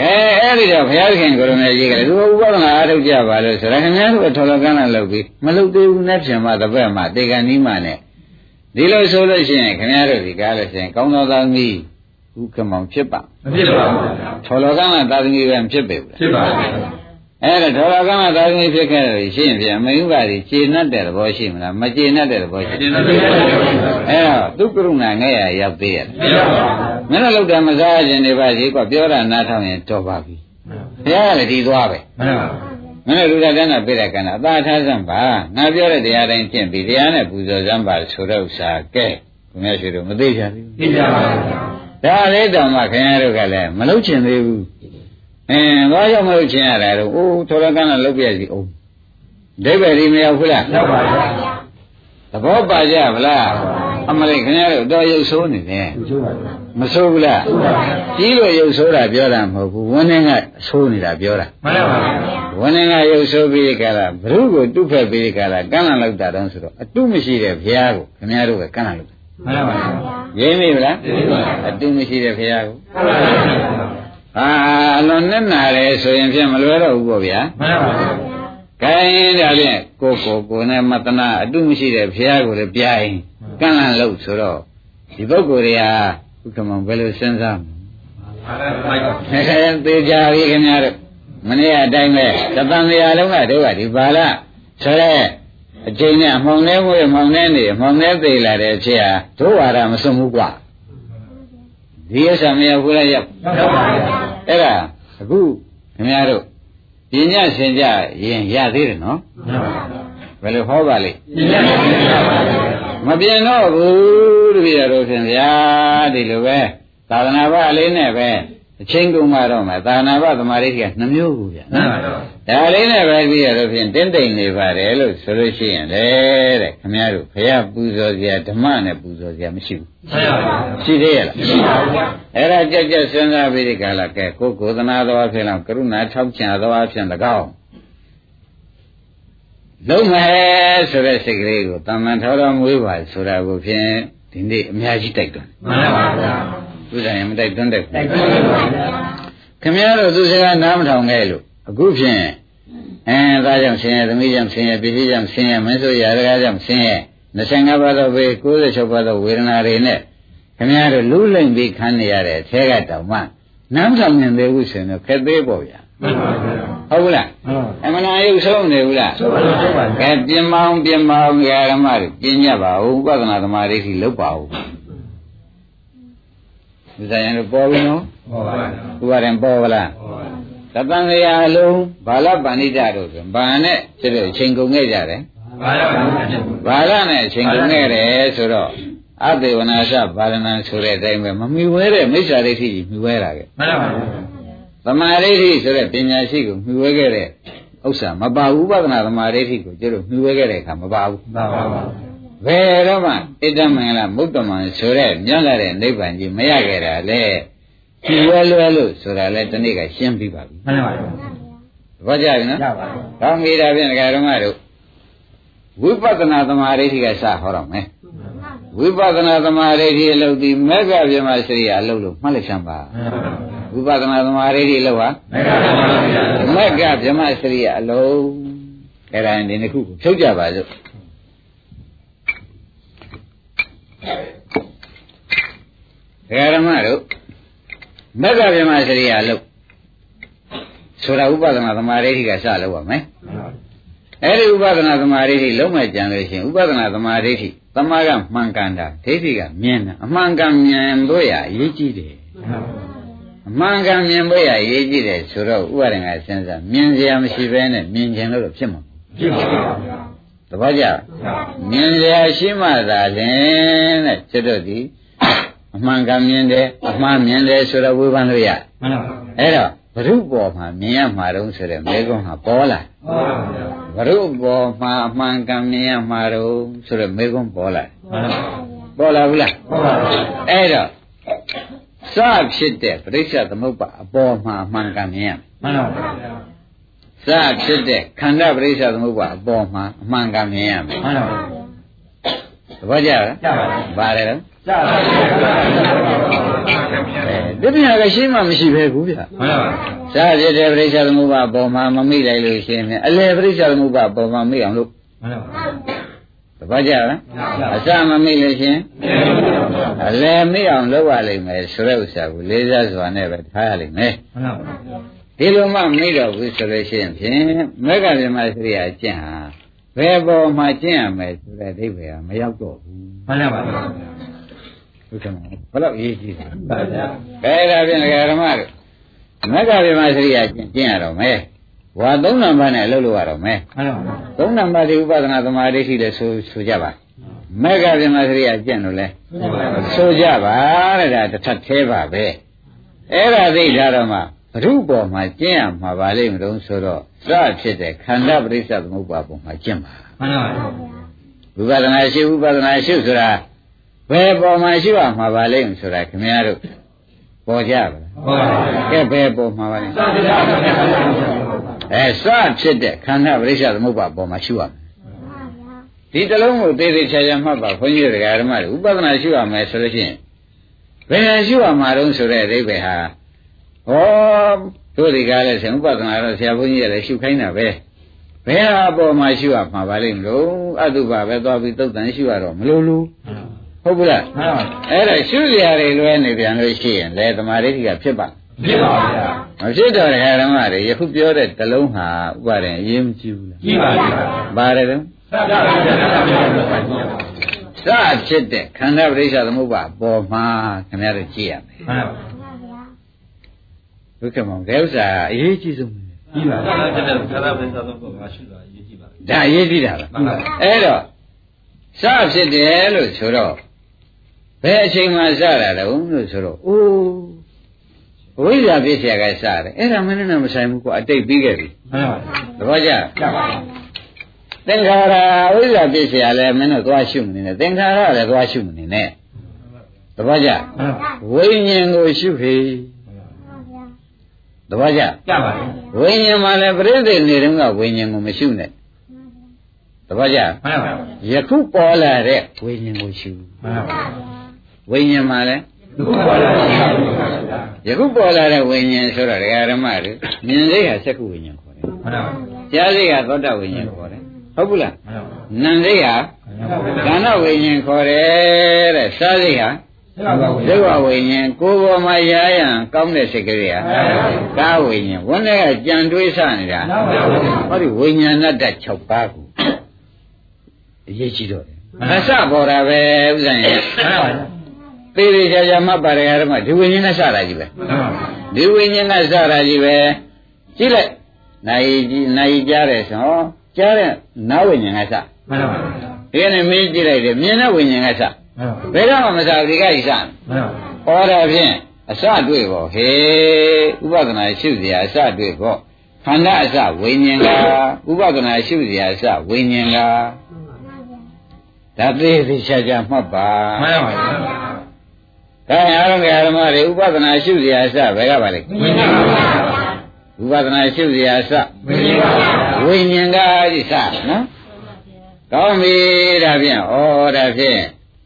အဲအဲ့ဒီတော့ဘုရားခင်ကိုရမေကြီးကလည်းသူဥပဒနာအားထုတ်ကြပါလို့ဆိုတော့ခင်ဗျားတို့ထော်လကန်းလာလုပ်ပြီးမလုပ်သေးဘူးနဲ့ဖြင်မှတပည့်မှတေကန်နီးမှနဲ့ဒီလိုဆိုလို့ရှိရင်ခင်ဗျားတို့ဒီကားလို့ရှိရင်ကောင်းသောသားသမီးဥက္ကမောင်ဖြစ်ပါမဖြစ်ပါဘူးဗျာထော်လကန်းလာသားသမီးပဲမဖြစ်ပေဘူးလားဖြစ်ပါဗျာ အဲ့ဒါထော်လကန်းလာသားသမီးဖြစ်ခဲ့လို့ရှိရင်ပြန်မင်းဥပါဒီခြေနှက်တဲ့သဘောရှိမလားမခြေနှက်တဲ့သဘောရှိဒီနေ့ပြန်ပြန်အဲ့တော့သူကရုဏာငဲ့ရရောက်သေးရဲ့မရပါဘူးမင်းတို့လောက်တယ်မစားခြင်းတွေပါကြီးကွာပြောတာနားထောင်ရင်တော်ပါပြီဘုရားကလည်းဒီသွားပဲမှန်ပါမင်းတို့လူသားတန်းတာပြတဲ့ကံတာအသာထားစမ်းပါငါပြောတဲ့တရားတိုင်းကျင့်ပြီးတရားနဲ့ပူဇော်စမ်းပါဆိုတော့ဥစ္စာကဲခင်ဗျားရှိတော့မသိချင်ဘူးသိကြပါဗျာဒါလေးတောင်မှခင်ဗျားတို့ကလည်းမလုပ်ချင်သေးဘူး အင်းဘာကြောင့်မလုပ်ချင်ရလဲတော့အိုးထော်ရကန်းကလုပ်ပြစီအောင်ဒိဗ္ဗေဒီမရောက်ဘူးလားရောက်ပါဗျာသဘောပါကြဗလားအမလေးခင်ဗျားတို့တော့ရုပ်ဆိုးနေတယ်ကျိုးပါဗျာမဆိုးဘူးလားဟုတ်ပါဗျာကြီးလို့ရုပ်ဆိုးတာပြောတာမဟုတ်ဘူးဝန်းနေကဆိုးနေတာပြောတာမှန်ပါဗျာဝန်းနေကရုပ်ဆိုးပြီးကြတာဘ ᱹ ကိုတုဖက်ပြီးကြတာကန့်လန့်လောက်တာတော့ဆိုတော့အတုမရှိတဲ့ဘုရားကိုခင်ဗျားတို့ကကန့်လန့်လောက်တာမှန်ပါဗျာရင်းပြီဗလားရင်းပါဗျာအတုမရှိတဲ့ဘုရားကိုမှန်ပါဗျာဟာ အလွန်နဲ့နာတယ်ဆိုရင်ဖြင့်မလွယ်တော့ဘူးပေါ့ဗျာမှန်ပါဗျာခိုင်းဒါဖြင့်ကိုကိုကိုနဲ့မတနာအတုမရှိတဲ့ဘုရားကိုလည်းပြိုင်ကန့်လန့်လောက်ဆိုတော့ဒီပုဂ္ဂိုလ်တွေဟာဥက္ကမောင်ဘယ်လိုစဉ်းစားမလဲမှန်ပါဗျာသေချာပြီခင်ဗျားတို့မနေ့ကအတိုင်းပဲတသံတရားလုံးကတို့ကဒီပါဠဆိုတဲ့အချိန်နဲ့အမှောင်ထဲဝေးအမှောင်ထဲနေအမှောင်ထဲသေးလာတဲ့အဖြစ်ဟာတို့ဝါဒမစွန့်ဘူးကွာ ဒီဥစ္စာမရဘူးလားရောက်မှန်ပါဗျာအဲ့ဒါအခုခင်ဗျားတို့ပညာစင်ကြရင်ရသေးတယ်နော်မှန်ပါဗျာဘယ်လိုဟောပါလိမ့်ဒီနေ့ပြန်ပါဗျာမပြင်းတော့ဘူးတပည့်တော်ဖြင့်ဗျာဒီလိုပဲသာသနာ့ဘာလေးနဲ့ပဲ အချင်းကုန်မှတော့မှသာနာပသမာဓိကနှမျိုးဘူးဗျာမှန်ပါဗျာဒါလေးနဲ့ပဲပြီးရတော့ဖြင့်တင်းတိမ်နေပါတယ်လို့ဆိုလို့ရှိရင်လေတဲ့ခမည်းတော်ဘုရားပူဇော်စရာဓမ္မနဲ့ပူဇော်စရာမရှိဘူးမှန်ပါဗျာရှိသေးရဲ့လားရှိပါဗျာအဲ့ဒါကြက်ကြက်စဉ်းစားပြီးဒီကလာကဲကိုယ်ကိုယ်သနာတော်အဖြစ်လောက်ကရုဏာထောက်ချံတော်အဖြစ်၎င်းလုံးမယ်ဆိုတဲ့စိတ်ကလေးကိုတမန်တော်တော်မွေးပါဆိုတာကိုဖြင့်ဒီနေ့အများကြီးတိုက်တွန်းမှန်ပါဗျာ ဥစ္စာရင်မတိုက်တွန်းတဲ့ဘူးတိုက်တွန်းပါဗျာခင်ဗျားတို့သူစကားနားမထောင်ခဲ့လို့အခုဖြင့်အဲသားကြောင့်ဆင်းရဲသမီးကြောင့်ဆင်းရဲပစ္စည်းကြောင့်ဆင်းရဲမင်းဆိုရာဇကားကြောင့်ဆင်းရဲ25ပါးသောဘေး96ပါးသောဝေဒနာတွေနဲ့ခင်ဗျားတို့လူလိမ့်ပြီးခံနေရတဲ့အထဲကတောင်မှနားမထောင်နိုင်သေးဘူးဆိုရင်တော့ခက်သေးပေါ့ဗျာမှန်ပါဗျာဟုတ်ဘူးလားဟုတ်အမှန်တရားရုပ်ဆုံးနေဘူးလားဆိုပါလို့ဆိုပါကဲပြင်မောင်းပြင်မောင်းဓမ္မတွေပြင်ညတ်ပါဦးဥပဒနာသမာဓိရှိလောက်ပါဦး ဒီဆိုင်ရင်ပေါ်ပြီနော်ဟောပါဗျာဥပါရင်ပေါ်ပါလားဟောပါသတ္တန်ရာအလုံးဘာလပဏိတတို့ဆိုဘာနဲ့ဖြစ်လို့အချိန်ကုန်ခဲ့ကြတယ်ဘာလို့လဲဖြစ်ဘူးဘာလနဲ့အချိန်ကုန်ခဲ့တယ်ဆိုတော့အသေဝနာသပါရဏံဆိုတဲ့အတိုင်းပဲမမီဝဲတဲ့မိစ္ဆာဒိဋ္ဌိကြီးမီဝဲတာကမှန်ပါဗျာသမာဓိဋ္ဌိဆိုတဲ့ပညာရှိကိုမီဝဲခဲ့တဲ့ဥစ္စာမပါဘူးဥပဒနာသမာဓိဋ္ဌိကိုကျတော့မီဝဲခဲ့တဲ့အခါမပါဘူးမှန်ပါဗျာ ဘယ်တော့မှဣတ္တမင်္ဂလမုဒ္ဓမံဆိုတဲ့ညံ့လာတဲ့နိဗ္ဗာန်ကြီးမရခဲ့တာလေဒီဝဲလွဲလို့ဆိုတာလဲတနေ့ကရှင်းပြီးပါပြီမှန်ပါဗျာသဘောကျပြီနော်ရပါဗျာကောင်းပြီဒါဖြင့်ဒကာဓမ္မတို့ဝိပဿနာသမာဓိဋ္ဌိကစဟောတော့မယ်ဝိပဿနာသမာဓိဋ္ဌိအလုပ်ဒီမေဃဗြဟ္မစရိယအလုပ်လို့မှတ်လိုက်စမ်းပါဝိပဿနာသမာဓိဋ္ဌိအလုပ်ဟာမေဃဗျာမေဃဗြဟ္မစရိယအလုပ်အဲ့ဒါဒီနှစ်ခုကိုဖြုတ်ကြပါစို့ ဒကာဓမ္မတို့မေဃဗြဟ္မစရိယအလုပ်ဆိုတာဥပဒနာသမာဓိဋ္ဌိကစလုပ်ပါမယ်အဲ့ဒီဥပဒနာသမာဓိဋ္ဌိလုံးမဲ့ကြံလို့ရှိရင်ဥပဒနာသမာဓိဋ္ဌိသမာကမှန်ကန်တာဒိဋ္ဌိကမြင်တာအမှန်ကန်မြင်လို့ရအရေးကြီးတယ်အမှန်ကန်မြင်လို့ရအရေးကြီးတယ်ဆိုတော့ဥပဒနာစဉ်းစားမြင်စရာမရှိဘဲနဲ့မြင်ခြင်းလို့တော့ဖြစ်မှာဖြစ်ပါဗျာ သဘောကျမြင်စရာရှိမှသာလင်တဲ့ကျွတ်တို့ဒီအမှန်ကန်မြင်တယ်အမှန်မြင်တယ်ဆိုတော့ဝေဖန်လို့ရမှန်ပါဗျာအဲ့တော့ဘုရုပေါ်မှာမြင်ရမှာတုံးဆိုတဲ့မေကွန်းဟာပေါ်လာဟုတ်ပါဗျာဘရုပေါ်မှာအမှန်ကန်မြင်ရမှာတော့ဆိုတော့မေကွန်းပေါ်လာမှန်ပါပေါ်လာဘူးလားဟုတ်ပါဗျာအဲ့တော့စဖြစ်တဲ့ပရိစ္ဆသမုပ္ပါအပေါ်မှာအမှန်ကန်မြင်ရမယ်မှန်ပါဗျာ စဖြစ်တဲ့ခန္ဓာပရိစ္ဆသမုပ္ပါအပေါ်မှာအမှန်ကန်မြင်ရမယ်မှန်ပါဗျာသဘောကျလားကြပါဗျာပါတယ်တော့ကြပါဗျာအဲဒီပညာကရှိမှမရှိပဲဘူးဗျမှန်ပါဗျာစဖြစ်တဲ့ပရိစ္ဆသမုပ္ပါအပေါ်မှာမမိလိုက်လို့ရှိရင်အလယ်ပရိစ္ဆသမုပ္ပါအပေါ်မှာမိအောင်လို့မှန်ပါဗျာသဘောကျလားအစမမိလို့ရှိရင်အလယ်မိအောင်လုပ်ရလိမ့်မယ်ဆိုတဲ့ဥစ္စာကိုလေးစားစွာနဲ့ပဲထားရလိမ့်မယ်မှန်ပါဗျာ ဒီလိုမှမိတော့ဘူးဆိုလို့ရှိရင်ဖြင့်မေဃဗြဟ္မစရိယာကျင့်ဟာဘယ်ပေါ်မှာကျင့်ရမယ်ဆိုတဲ့အဓိပ္ပာယ်ကမရောက်တော့ဘူးမှန်ပါဗျာဟုတ်ကဲ့မဘယ်တော့ရေးကြည့်တယ်ပါဗျာဘယ်ဒါဖြင့်ဓမ္မတို့မေဃဗြဟ္မစရိယာကျင့်ကျင့်ရတော့မယ်ဝါသုံးနံပါတ်နဲ့အလုပ်လုပ်ရတော့မယ်မှန်ပါဗျာသုံးနံပါတ်ဒီဥပဒနာသမာဓိရှိတယ်ဆိုဆိုကြပါမေဃဗြဟ္မစရိယာကျင့်လို့လဲဆိုကြပါတဲ့ဒါတစ်ထပ်သေးပါပဲအဲ့ဒါသိထားတော့မှ ဘုရုပေါ်မှာကျင့်ရမှာပါလိမ့်မလို့ဆိုတော့စဖြစ်တဲ့ခန္ဓာပရိစ္ဆသမုပ္ပါပေါ်မှာကျင့်ပါမှန်ပါဗျာဝိပဿနာရှိဝိပဿနာရှိဆိုတာဘယ်ပေါ်မှာရှိရမှာပါလိမ့်မဆိုတာခင်ဗျားတို့ပေါ်ကြပါလားဟုတ်ပါဗျာကဲဘယ်ပေါ်မှာပါလဲသာသနာ့ဘုရားအဲစဖြစ်တဲ့ခန္ဓာပရိစ္ဆသမုပ္ပါပေါ်မှာရှိရမယ်ဒီတလုံးကိုသေးသေးချာချာမှတ်ပါခွန်ကြီးတို့ဓမ္မတွေဥပဒနာရှိရမယ်ဆိုလို့ရှိရင်ဘယ်ရှိရမှာတုံးဆိုတဲ့အဓိပ္ပာယ်ဟာ ဟောတို့ဒီကားလဲဆင်ဥပဒနာတော့ဆရာဘုန်းကြီးကလည်းရှုခိုင်းတာပဲဘယ်ဟာပေါ်မှာရှိရမှာပါလိမ့်မလို့အတုပါပဲသွားပြီးသုတ်တန်ရှိရတော့မလို့လို့ဟုတ်ဘူးလားမှန်ပါအဲ့ဒါရှုစရာတွေလွဲနေပြန်လို့ရှိရင်လေသမာဓိကဖြစ်ပါဖြစ်ပါဗျာမဖြစ်တော့တဲ့ဓမ္မတွေယခုပြောတဲ့တလုံးဟာဥပါရင်အရေးမကြီးဘူးလားကြည့်ပါဗျာပါတယ်တော့သာသနာ့ဘုရားသာသနာ့ဘုရားစဖြစ်တဲ့ခန္ဓာပရိစ္ဆသမုပ္ပါပေါ်မှာခင်ဗျားတို့ကြည့်ရမယ်မှန်ပါ ဒုက္ခမောင်ဒါဥစ္စာအရေးကြီးဆုံးပဲပြီးပါပါဘုရားတဲ့ဆရာဝန်ဆောင်တော့ငါရှိတာအရေးကြီးပါဒါအရေးကြီးတာပဲအဲ့တော့စဖြစ်တယ်လို့ဆိုတော့ဘယ်အချိန်မှစတာလဲဘုံလို့ဆိုတော့အိုးဝိဇ္ဇာပြည့်စရာကစတယ်အဲ့ဒါမင်းနဲ့မဆိုင်ဘူးကွာအတိတ်ပြီးခဲ့ပြီဟုတ်ပါဘူးသဘောကျပါသင်္ခါရဝိဇ္ဇာပြည့်စရာလဲမင်းတို့သွားရှုမနေနဲ့သင်္ခါရလည်းသွားရှုမနေနဲ့သဘောကျဝိညာဉ်ကိုရှုခေ သဘောကျကျပါဝိညာဉ်မှာလည်းပြိဿနေတုန်းကဝိညာဉ်ကိုမရှုနဲ့သဘောကျမှန်ပါယခုပေါ်လာတဲ့ဝိညာဉ်ကိုရှုမှန်ပါဝိညာဉ်မှာလည်းဒုက္ခပါလားဗျာယခုပေါ်လာတဲ့ဝိညာဉ်ဆိုတော့ဒကာရမတွေမြင်စိတ်ဟာစက္ခုဝိညာဉ်ခေါ်တယ်မှန်ပါကြားစိတ်ဟာသောတာဝိညာဉ်ခေါ်တယ်ဟုတ်ဘူးလားမှန်ပါနံစိတ်ဟာကဏ္ဍဝိညာဉ်ခေါ်တယ်တဲ့စားစိတ်ဟာ ဒုက္ခဝိညာဉ်ကိုယ်ပေါ်မှာရာရန်ကောင်းတဲ့စိတ်ကလေးဟာကာဝိညာဉ်ဝန်းထဲကကြံတွေးဆနေတာဟောဒီဝိညာဏတ္တ6ပါးကိုအရေးကြီးတော့တယ်အစပေါ်တာပဲဥစ္စာရင်မှန်ပါသေးသေးချာချာမှတ်ပါရဓမ္မဒီဝိညာဉ်နဲ့စတာကြီးပဲမှန်ပါဒီဝိညာဉ်ကစတာကြီးပဲကြည့်လိုက်နိုင်ကြီးနိုင်ကြားတယ်ဆိုဟောကြားတဲ့နာဝိညာဉ်ကစမှန်ပါဒီကနေ့မင်းကြည့်လိုက်တယ်မြင်တဲ့ဝိညာဉ်ကစမှန်ပါ ဘယ်တော့မှမစားဘူးဒီကကြီးစမှန်ပါဟောတာဖြင့်အစတွေ့ပေါ့ဟေးဥပဒနာရှုစရာအစတွေ့ပေါ့ခန္ဓာအစဝိညာဉ်ကဥပဒနာရှုစရာအစဝိညာဉ်ကဒါသေးသေးချာချာမှတ်ပါမှန်ပါဒါအားလုံးကဓမ္မတွေဥပဒနာရှုစရာအစဘယ်ကပါလဲဝိညာဉ်ပါဗျာဥပဒနာရှုစရာအစဝိညာဉ်ပါဗျာဝိညာဉ်ကဒီစနော်ကောင်းပြီဒါဖြင့်ဩဒါဖြင့်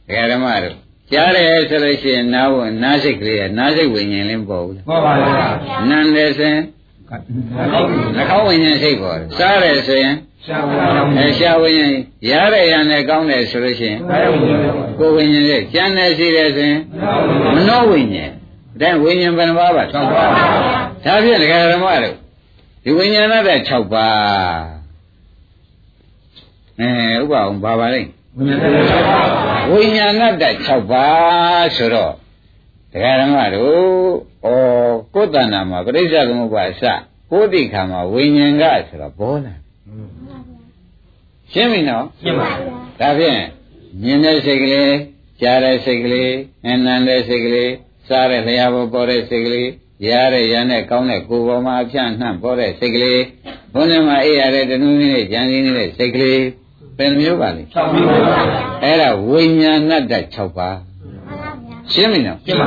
ဒကာဓမ္မတို့ကြားတယ်ဆိုလို့ရှိရင်နားဝနားစိတ်ကလေးကနားစိတ်ဝိညာဉ်လင်းပေါ်ဘူးလားဟောပါဗျာနန်းတယ်ဆိုရင်ဟုတ်ပြီနှာခေါင်းဝိညာဉ်စိတ်ပေါ်တယ်စားတယ်ဆိုရင်ရှာဝါရောင်းအဲရှားဝိညာဉ်ရတဲ့ရနဲ့ကောင်းတယ်ဆိုလို့ရှိရင်ဘာရောင်းလဲကိုယ်ဝိညာဉ်စိတ်ကျန်တယ်ရှိတယ်ဆိုရင်မနောဝိညာဉ်ဒါဝိညာဉ်ဘယ်နှပါးပါ၆ပါးဒါဖြင့်ဒကာဓမ္မတို့ဒီဝိညာဏတဲ့6ပါးအဲဥပအောင်ပါပါလိမ့်ဝိညာဉ်တွေ၆ပါး ဝိညာဏတ6ပါးဆိုတော့ဒကာဓမ္မတို့ဩကိုယ်တဏ္ဍာမှာပရိစ္ဆေသမုပ္ပါအစကိုယ်တိခါမှာဝိညာဉ်ကဆိုတော့ဘောလာရှင်းပြီနော်ရှင်းပါဒါဖြင့်မြင်တဲ့စိတ်ကလေးကြားတဲ့စိတ်ကလေးအနန္တဲ့စိတ်ကလေးစားတဲ့လျှာပေါ်ပေါ်တဲ့စိတ်ကလေးရတဲ့ရတဲ့ကောင်းတဲ့ကိုယ်ပေါ်မှာအဖြန့်နှံ့ပေါ်တဲ့စိတ်ကလေးဘုန်းထဲမှာအေးရတဲ့တနုနည်းနဲ့ကြံစည်နေတဲ့စိတ်ကလေး ဘယ်နှမျိုးပါလဲ၆ပါးပါဗျာအဲ့ဒါဝိညာဏတ္တ6ပါးရှင်းပြီနော်ရှင်းပါ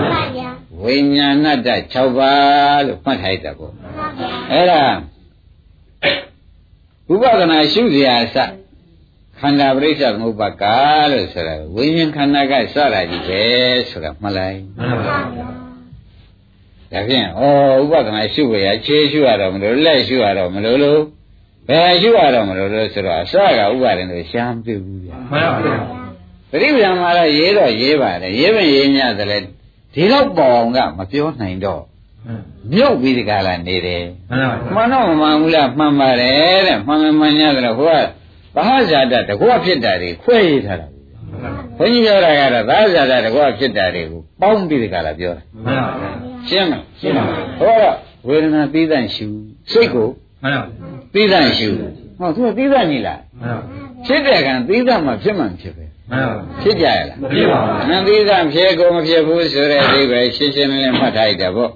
ဝိညာဏတ္တ6ပါးလို့မှတ်ထားရတာပေါ့အဲ့ဒါဥပဒနာရှုစရာအစခန္ဓာပရိစ္ဆေသမုပ္ပါကာလို့ဆိုတာဝိညာဉ်ခန္ဓာကစတာကြီးပဲဆိုတာမှတ်လိုက်မှန်ပါဗျာဒါဖြင့်ဩဥပဒနာရှုရခြေရှုရတော့မလို့လက်ရှုရတော့မလို့လို့ ဘယ်ရှုရတော့မလို့လို့ဆိုတော့အစကဥပါဒင်လို့ရှားမပြဘူးဗျာမှန်ပါဗျာပရိပဒံမှာတော့ရေးတော့ရေးပါတယ်ရေးမရေးညတယ်လေဒီတော့ပေါ်အောင်ကမပြောနိုင်တော့မြုပ်ပြီးဒီကလာနေတယ်မှန်ပါဗျာမှန်တော့မမှန်ဘူးလားမှန်ပါတယ်တဲ့မှန်မှန်မှန်ရတယ်ဟိုကဘာဟာဇာတတကွဖြစ်တာတွေခွဲရထားတာဘုန်းကြီးပြောတာကတော့ဘာဟာဇာတတကွဖြစ်တာတွေကိုပေါင်းပြီးဒီကလာပြောတာမှန်ပါဗျာရှင်းမလားရှင်းပါဗျာဟောတော့ဝေဒနာပြီးတဲ့ရှုစိတ်ကို မှန်ပါဗျာပြီးတဲ့ရှုဟောသူကပြီးတဲ့ညီလားမှန်ပါဖြစ်တဲ့ကံပြီးတဲ့မှဖြစ်မှန်ဖြစ်ပဲမှန်ပါဖြစ်ကြရလားမပြေပါဘူးနန္တိကဖြစ်ကိုမဖြစ်ဘူးဆိုတဲ့အဓိပ္ပာယ်ရှင်းရှင်းလင်းလင်းမှတ်ထားရတာပေါ့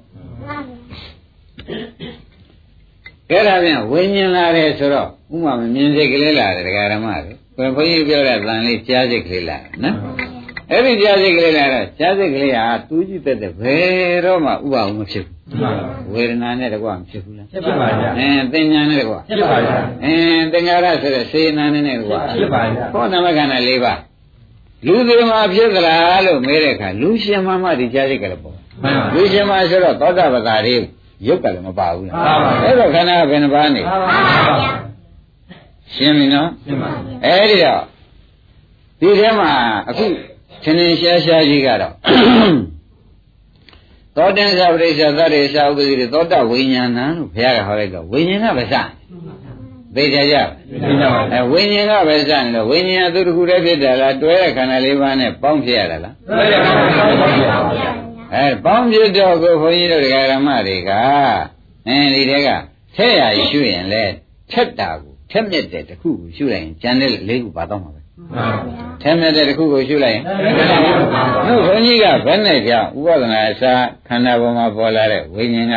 အဲ့ဒါပြန်ဝိညာဉ်လာတယ်ဆိုတော့ဥမာမမြင်စိတ်ကလေးလာတယ်ဒကာရမတွေဘယ်ဘုန်းကြီးပြောတဲ့တန်လေးကြားစိတ်ကလေးလာတယ်နော်အဲ့ဒီကြားစိတ်ကလေးလာတော့ကြားစိတ်ကလေးဟာသူကြည့်တတ်တဲ့ဘယ်တော့မှဥပအောင်မဖြစ်ဘူးမှန်ပါ ဝေဒနာနဲ့တကွမဖြစ်ဘူးလားဖြစ်ပါဗျာအင်းသင်ညာနဲ့တကွဖြစ်ပါဗျာအင်းသင်္ကာရဆိုတဲ့စေနာနဲ့နဲ့တကွဖြစ်ပါဗျာဟောနာမခန္ဓာ၄ပါးလူသေးမှာဖြစ်သလားလို့မေးတဲ့အခါလူရှင်မမဒီကြားစိတ်ကလေးပေါ့မှန်ပါလူရှင်မဆိုတော့သောတာပတိတွေရုပ်ကလည်းမပါဘူးလားမှန်ပါဗျာအဲ့တော့ခန္ဓာကဘယ်နှပါးနေမှန်ပါဗျာရှင်းပြီနော်ရှင်းပါအဲ့ဒီတော့ဒီထဲမှာအခုသင်္င်ရှားရှားကြီးကတော့ သောတန်္ဆပရိစ္ဆသတ္တေသာဥပတိသောတဝိညာဏလို့ဘုရားကဟောလိုက်တော့ဝိညာဉ်ကပဲစသိကြကြရှင်းပါအဲဝိညာဉ်ကပဲစနေတော့ဝိညာဉ်ကသူတစ်ခုတည်းဖြစ်တယ်လားတွဲတဲ့ခန္ဓာလေးပါးနဲ့ပေါင်းဖြစ်ရတာလားဘယ်လိုလဲဗျာအဲပေါင်းဖြစ်တော့ကိုဘုန်းကြီးတို့ဒကာရမတွေကအဲဒီတဲကထက်ရရှုရင်လေထက်တာကိုထက်မြက်တဲ့တစ်ခုကိုရှုလိုက်ရင်ကျန်တဲ့လေးခုပါတော့မှာပဲ ထဲမြတ်တဲ့တစ်ခုကိုရှုလိုက်ရင်နှုတ်ဘုန်းကြီးကဘယ်နဲ့ကြောင့်ဥပဒနာအစခန္ဓာပေါ်မှာပေါ်လာတဲ့ဝိညာဉ်က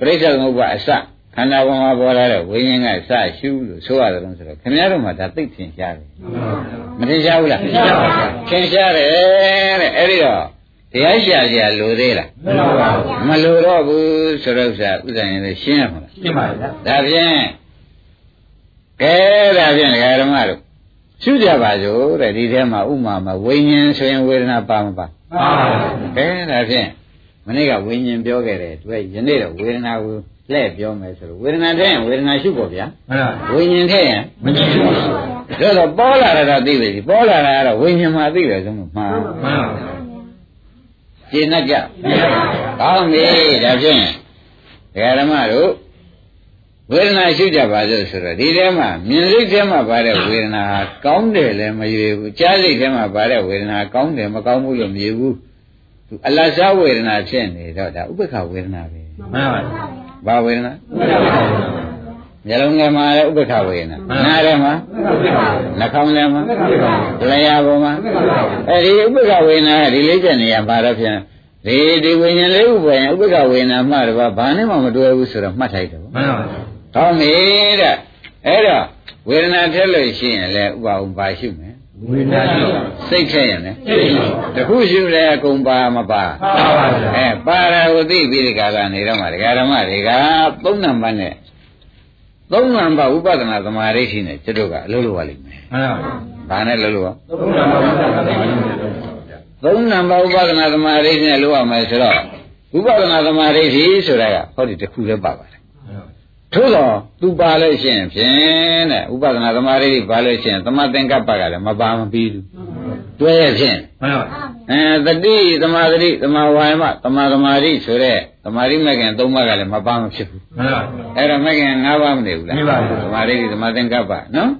ပြိဿသမုပ္ပါအစခန္ဓာပေါ်မှာပေါ်လာတဲ့ဝိညာဉ်ကစရှုလို့ဆိုရတယ်လို့ဆိုတော့ခင်ဗျားတို့မှဒါသိထင်ရှားတယ်မထင်ရှားဘူးလားထင်ရှားတယ်တဲ့အဲ့ဒီတော့တရားရှာကြလိုသေးလားမလိုတော့ဘူးဆိုတော့ဥစ္စာဥစ္စာရင်လည်းရှင်းရမှာလားရှင်းပါဗျာဒါဖြင့်ကဲဒါဖြင့်ဒကာဓမ္မတို့ ရှုကြပါစို့တဲ့ဒီထဲမှာဥမာမှာဝိညာဉ်ဆိုရင်ဝေဒနာပါမပါမှန်ပါဗျာကဲဒါဖြင့်မနေ့ကဝိညာဉ်ပြောခဲ့တယ်သူကယနေ့တော့ဝေဒနာကိုလှည့်ပြောမယ်ဆိုတော့ဝေဒနာထဲရင်ဝေဒနာရှုဖို့ဗျာမှန်ပါဝိညာဉ်ထဲရင်မကြည့်ဘူးမှန်ဒါတော့ပေါ်လာတာတော့သိပြီပေါ်လာတာကတော့ဝိညာဉ်မှာသိတယ်ဆုံးလို့မှားပါရှင်းတတ်ကြကောင်းပြီဒါဖြင့်ဒကာဓမ္မတို့ ဝေဒနာရှိကြပါစို့ဆိုတော့ဒီထဲမှာမြင်စိတ်ထဲမှာပါတဲ့ဝေဒနာဟာကောင်းတယ်လည်းမရွေဘူးကြားစိတ်ထဲမှာပါတဲ့ဝေဒနာကောင်းတယ်မကောင်းဘူးလို့မရွေဘူးသူအလတ်စားဝေဒနာဖြစ်နေတော့ဒါဥပ္ပခဝေဒနာပဲမှန်ပါဘာဝေဒနာမျက်လုံးထဲမှာလည်းဥပ္ပခဝေဒနာနားထဲမှာနှာခေါင်းထဲမှာလျှာပေါ်မှာအဲဒီဥပ္ပခဝေဒနာကဒီလေးချက်နေရပါတော့ဖြင့်ဒီဒီဝိညာဉ်လေးဥပ္ပယဥပ္ပခဝေဒနာမှတော့ဘာနဲ့မှမတွဲဘူးဆိုတော့မှတ်ထိုက်တယ်မှန်ပါ။ ကောင်းပြီတဲ့။အဲ့တော့ဝေဒနာထက်လို့ရှိရင်လည်းဥပအောင်ပါရှိမယ်ဝိညာဉ်ရှိ။စိတ်ထက်ရင်လည်းစိတ်ရှိတခုရှိလည်းအကုန်ပါမပါမှန်ပါဗျာ။အဲပါရဝသိပြီးဒီကလာနေတော့မှဒကာဓမ္မတွေကသုံးနံပါတ်နဲ့သုံးနံပါတ်ဥပဒနာသမာဓိရှိနေကျွတ်တို့ကအလုပ်လုပ်ရလိမ့်မယ်မှန်ပါ။ဘာနဲ့လုပ်လို့သုံးနာပါဗျာသုံးနံပါတ်ဥပဒနာသမာဓိနဲ့လုပ်ရမယ်ဆိုတော့ဥပဒနာသမာဓိရှိဆိုတာကဟောဒီတစ်ခုလည်းပါပါတယ် ထို့တော့သူပါလို့ရှိရင်ဖြင့်တဲ့ဥပဒနာသမာဓိပါလို့ရှိရင်သမသင်္ကပ္ပကလည်းမပါမပြီးဘူးတွဲရဖြင့်မှန်ပါအဲတတိသမာဓိသမာဝါယမသမာသမာဓိဆိုတဲ့သမာဓိမဲ့ခင်၃ပါးကလည်းမပါမဖြစ်ဘူးမှန်ပါအဲ့တော့မဲ့ခင်၅ပါးမနေဘူးလားနေပါဘူးသမာဓိသမာသင်္ကပ္ပနော်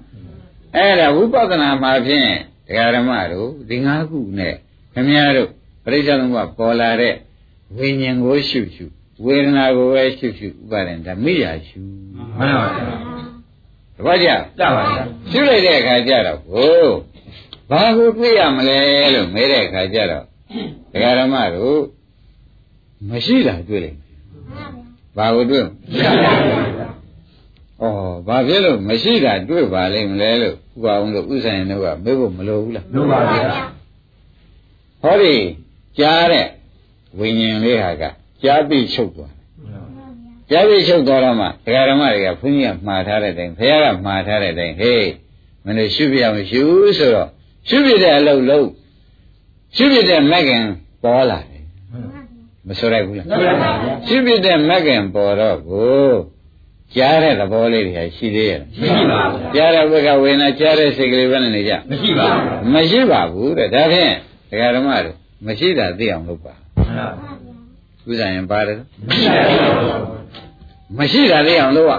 အဲ့ဒါဝိပဿနာမှာဖြင့်တရားဓမ္မတို့ဒီ၅ခုနဲ့ခင်ဗျားတို့ပရိစ္ဆေသမုပ္ပါပေါ်လာတဲ့ဝိညာဉ်ကိုရှုရှု ဝေဒနာကိုပဲရှုရှုဥပါဒံဓမိယာရှုမှန်ပါတပည့်ကြကြပါဗျာရှုလိုက်တဲ့အခါကျတော့ဟိုဘာကိုတွေ့ရမလဲလို့မဲတဲ့အခါကျတော့ဒကာရမတို့မရှိတာတွေ့လိုက်မယ်ဘာကိုတွေ့ဩဘာဖြစ်လို့မရှိတာတွေ့ပါလိမ့်မလဲလို့ဥပအောင်လို့ဥဆိုင်တို့ကမေးဖို့မလိုဘူးလားလို့ပါဗျာဟောဒီကြားတဲ့ဝိညာဉ်လေးဟာက ကြားပြီးချုပ်သွားကြားပြီးချုပ်သွားတော့မှဒကာရမတွေကဘုန်းကြီးကမှားထားတဲ့အတိုင်းဘုရားကမှားထားတဲ့အတိုင်းဟေးမင်းတို့ရှုပြအောင်ရှုဆိုတော့ရှုပြတဲ့အလုပ်လုပ်ရှုပြတဲ့မက်ကင်ပေါ်လာတယ်မဆိုရိုက်ဘူးလားဆိုရပါဗျာရှုပြတဲ့မက်ကင်ပေါ်တော့ကိုကြားတဲ့သဘောလေးတွေရှိသေးရဲ့မရှိပါဘူးကြားတဲ့ဘက်ကဝေဒနာကြားတဲ့စိတ်ကလေးပဲနဲ့နေကြမရှိပါဘူးမရှိပါဘူးတဲ့ဒါဖြင့်ဒကာဓမ္မတို့မရှိတာသိအောင်လုပ်ပါမှန်ပါ ဥစ္စာရင်ပါတယ်မရှိပါဘူးမရှိတာသိအောင်လုပ်ရ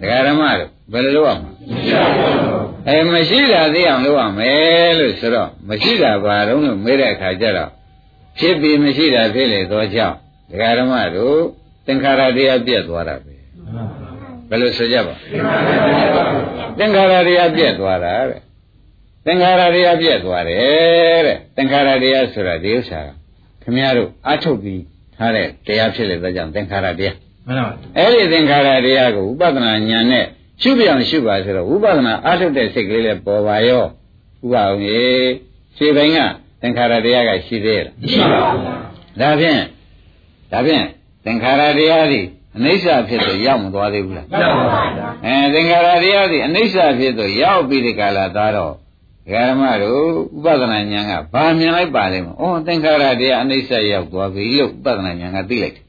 ဒကာဓမ္မတို့ဘယ်လိုလုပ်ရမလဲမရှိပါဘူးအဲမရှိတာသိအောင်လုပ်ရမယ်လို့ဆိုတော့မရှိတာဘာတော့လို့မေးတဲ့အခါကျတော့ဖြစ်ပြီးမရှိတာဖြစ်လေသောကြောင့်ဒကာဓမ္မတို့သင်္ခါရတရားပြည့်သွားတာပဲဘယ်လိုဆိုကြပါသင်္ခါရတရားပြည့်သွားတာတဲ့သင်္ခါရတရားပြည့်သွားတယ်တဲ့သင်္ခါရတရားဆိုတာဒီဥစ္စာကခင်ဗျားတို့အထုတ်ပြီး ထားတဲ့တရားဖြစ်လေသောကြောင့်သင်္ခါရတရားမှန်ပါအဲ့ဒီသင်္ခါရတရားကိုဥပဒနာဉာဏ်နဲ့ရှုပြောင်ရှုပါဆိုတော့ဥပဒနာအထုတ်တဲ့စိတ်ကလေးလည်းပေါ်ပါရောဥပအောင်ရေခြေပိုင်းကသင်္ခါရတရားကရှိသေးရဲ့မရှိပါဘူးဒါဖြင့်ဒါဖြင့်သင်္ခါရတရားသည်အနိစ္စဖြစ်လို့ရောက်မသွားသေးဘူးလားမှန်ပါဗျာအဲသင်္ခါရတရားသည်အနိစ္စဖြစ်လို့ရောက်ပြီးဒီကလာသားတော့ ဓမ္မတို့ဥပဒနာဉာဏ်ကဘာမြင်လိုက်ပါလိမ့်မလဲ။အော်သင်္ခါရတရားအနိစ္စရောက်သွားပြီလို့ဥပဒနာဉာဏ်ကသိလိုက်တယ်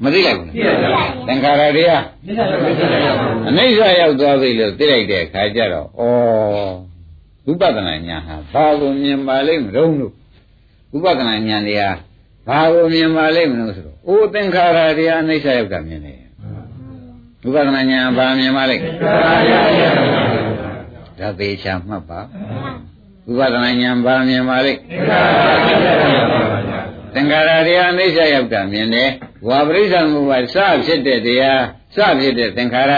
။မသိလိုက်ဘူးလားပြည့်ရပါ။သင်္ခါရတရားဘူးမရှိပါဘူးအနိစ္စရောက်သွားပြီလို့သိလိုက်တဲ့အခါကျတော့ဩဥပဒနာဉာဏ်ဟာဘာကိုမြင်ပါလိမ့်မလို့လို့ဥပဒနာဉာဏ်တရားဘာကိုမြင်ပါလိမ့်မလို့ဆိုတော့အိုသင်္ခါရတရားအနိစ္စရောက်တာမြင်တယ်ဥပဒနာဉာဏ်ဘာမြင်ပါလိမ့် ဒါသေးချာမှတ်ပါဥပဒနာဉာဏ်ဘာမြင်ပါလိမ့်သင်္ခါရတရားအနိစ္စရောက်တာမြင်တယ်ဝါပရိစ္ဆာမှုပါစဖြစ်တဲ့တရားစဖြစ်တဲ့သင်္ခါရ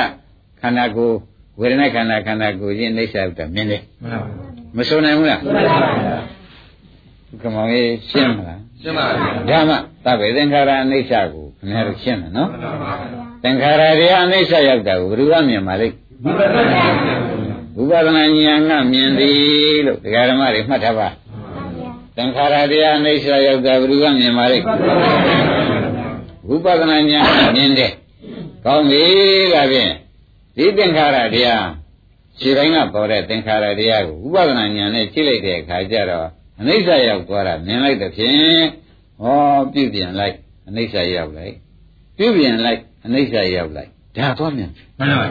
ခန္ဓာကိုယ်ဝေဒနာခန္ဓာခန္ဓာကိုယ်ချင်းအိဋ္ဌရောက်တာမြင်တယ်မှန်ပါမဆိုနိုင်ဘူးလားမှန်ပါဗျာကမောင်ကြီးရှင်းမလားရှင်းပါဗျာဓမ္မသဗ္ဗေသင်္ခါရအနိစ္စကိုခင်ဗျားတို့ရှင်းမယ်နော်မှန်ပါဗျာသင်္ခါရတရားအနိစ္စရောက်တာကိုဘယ်သူကမြင်ပါလိမ့်ဝိပဿနာဉာဏ် ဝိပဿနာဉာဏ်ကမြင်သည်လို့ဒကာဓမ္မတွေမှတ်ထားပါသင်္ခါရတရားအနိစ္စရောက်တာဘယ်သူကမြင်ပါလိမ့်ဝိပဿနာဉာဏ်ကမြင်တယ်ကောင်းပြီဒါဖြင့်ဒီသင်္ခါရတရားခြေတိုင်းကပေါ်တဲ့သင်္ခါရတရားကိုဝိပဿနာဉာဏ်နဲ့ကြည့်လိုက်တဲ့အခါကျတော့အနိစ္စရောက်သွားတာမြင်လိုက်တဲ့ဖြင့်ဟောပြုပြင်လိုက်အနိစ္စရောက်လိုက်ပြုပြင်လိုက်အနိစ္စရောက်လိုက် ဒါသွားမြင်မှန်ပါဗျာ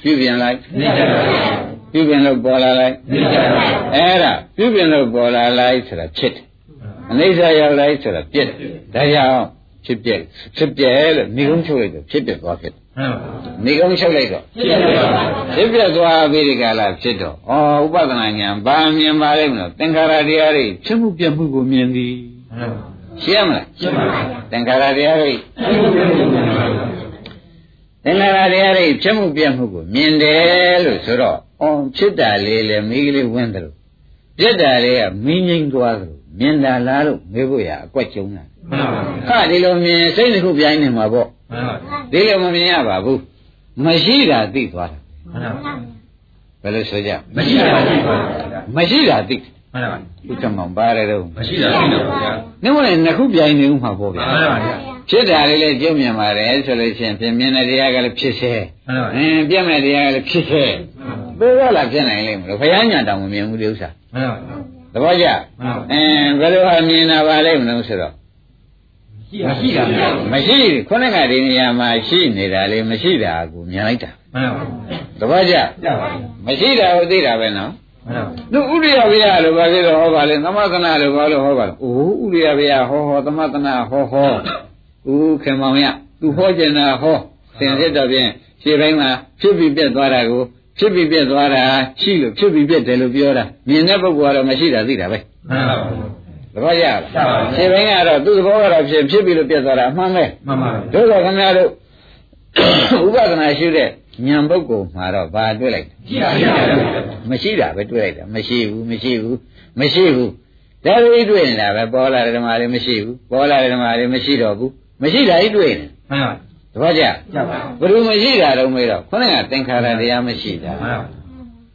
ပြုပြင်လိုက်နိစ္စပါဗျာပြုပြင်လို့ပေါ်လာလိုက်နိစ္စပါဗျာအဲ့ဒါပြုပြင်လို့ပေါ်လာလိုက်ဆိုတာဖြစ်တယ်အနိစ္စရောက်လိုက်ဆိုတာပြည့်တယ်ဒါကြောင့်ဖြစ်ပြက်ဖြစ်ပြက်လို့မိကုံးချုပ်လိုက်တော့ဖြစ်ပြက်သွားဖြစ်တယ်မှန်ပါဗျာမိကုံးချုပ်လိုက်တော့ဖြစ်တယ်ပါဗျာဖြစ်ပြက်သွားပြီးဒီကလာဖြစ်တော့ဩဥပဒနာဉာဏ်ဘာမြင်ပါလိမ့်မလို့သင်္ခါရတရားတွေဖြစ်မှုပြက်မှုကိုမြင်သည်မှန်ပါရှင်းမလားရှင်းပါဗျာသင်္ခါရတရားတွေအဲ့ဒီလိုမျိုးပါဗျာ သင်္ခါရတရားတွေဖြစ်မှုပြက်မှုကိုမြင်တယ်လို့ဆိုတော့အော်ဖြစ်တာလေးလေမိကလေးဝင်းတယ်လို့ပြက်တာလေးကမင်းငိမ့်သွားတယ်လို့မြင်တာလားလို့မေးဖို့ရအကွက်ကျုံတာမှန်ပါဗျာဟာဒီလိုမြင်စိတ်တစ်ခုပြိုင်နေမှာပေါ့မှန်ပါဗျာဒီလိုမမြင်ရပါဘူးမရှိတာသိသွားတာမှန်ပါဗျာဘယ်လိုဆိုကြမရှိတာရှိပါဗျာမရှိတာသိမှန်ပါဗျာဥက္ကမောင်ပါတယ်တော့မရှိတာရှိတော့ဗျာနှမလည်းနှစ်ခုပြိုင်နေဦးမှာပေါ့ဗျာမှန်ပါဗျာ ဖြစ်တာလေးလည်းကျုံမြင်ပါတယ်ဆိုလို့ရှိရင်ပြင်မြင်တဲ့တရားကလည်းဖြစ်စေမှန်ပါအဗျာင်းပြတ်မဲ့တရားကလည်းဖြစ်စေဘယ်တော့လာဖြစ်နိုင်လိမ့်မလို့ဘုရားညာတောင်မမြင်ဘူးဒီဥစ္စာမှန်ပါဗျာသဘောကျမှန်ပါအင်းဘယ်လိုဟာမြင်တာပါလိမ့်မလို့ဆိုတော့မရှိတာဗျာမရှိခုနကဒီနေရာမှာရှိနေတာလေမရှိတာကိုမြင်လိုက်တာမှန်ပါသဘောကျကြပါဗျာမရှိတာကိုသိတာပဲနော်မှန်ပါသူဥရိယဗျာလို့ဘာဖြစ်လို့ဟောပါလဲသမသနာလို့ဘာလို့ဟောပါလဲအိုးဥရိယဗျာဟောဟောသမသနာဟောဟော ဦးခင်မောင်ရသူဟောကျင်တာဟောသင်စစ်တော့ဖြင့်ခြေပိုင်းမှာဖြစ်ပြီးပြက်သွားတာကိုဖြစ်ပြီးပြက်သွားတာရှိလို့ဖြစ်ပြီးပြက်တယ်လို့ပြောတာမြင်တဲ့ပုဂ္ဂိုလ်ကတော့မရှိတာသိတာပဲမှန်ပါသဘောကျလားခြေပိုင်းကတော့သူ့သဘောကတော့ဖြစ်ဖြစ်ပြီးလို့ပြက်သွားတာအမှန်ပဲမှန်ပါတို့တော့ခင်ဗျားတို့ဥပဒနာရှိတဲ့ဉာဏ်ပုဂ္ဂိုလ်မှာတော့ဘာတွေ့လိုက်ရှိတာရှိတာဗျာမရှိတာပဲတွေ့လိုက်တာမရှိဘူးမရှိဘူးမရှိဘူးဒါလေးတွေ့နေတာပဲပေါ်လာတဲ့ဓမ္မလေးမရှိဘူးပေါ်လာတဲ့ဓမ္မလေးမရှိတော့ဘူး မရှိတာကြီးတွေ့နေမှန်ပါတပည့်ကြကြပါဘယ်လိုမရှိတာတော့မေးတော့ခုနကသင်္ခါရတရားမရှိတာမှန်ပါ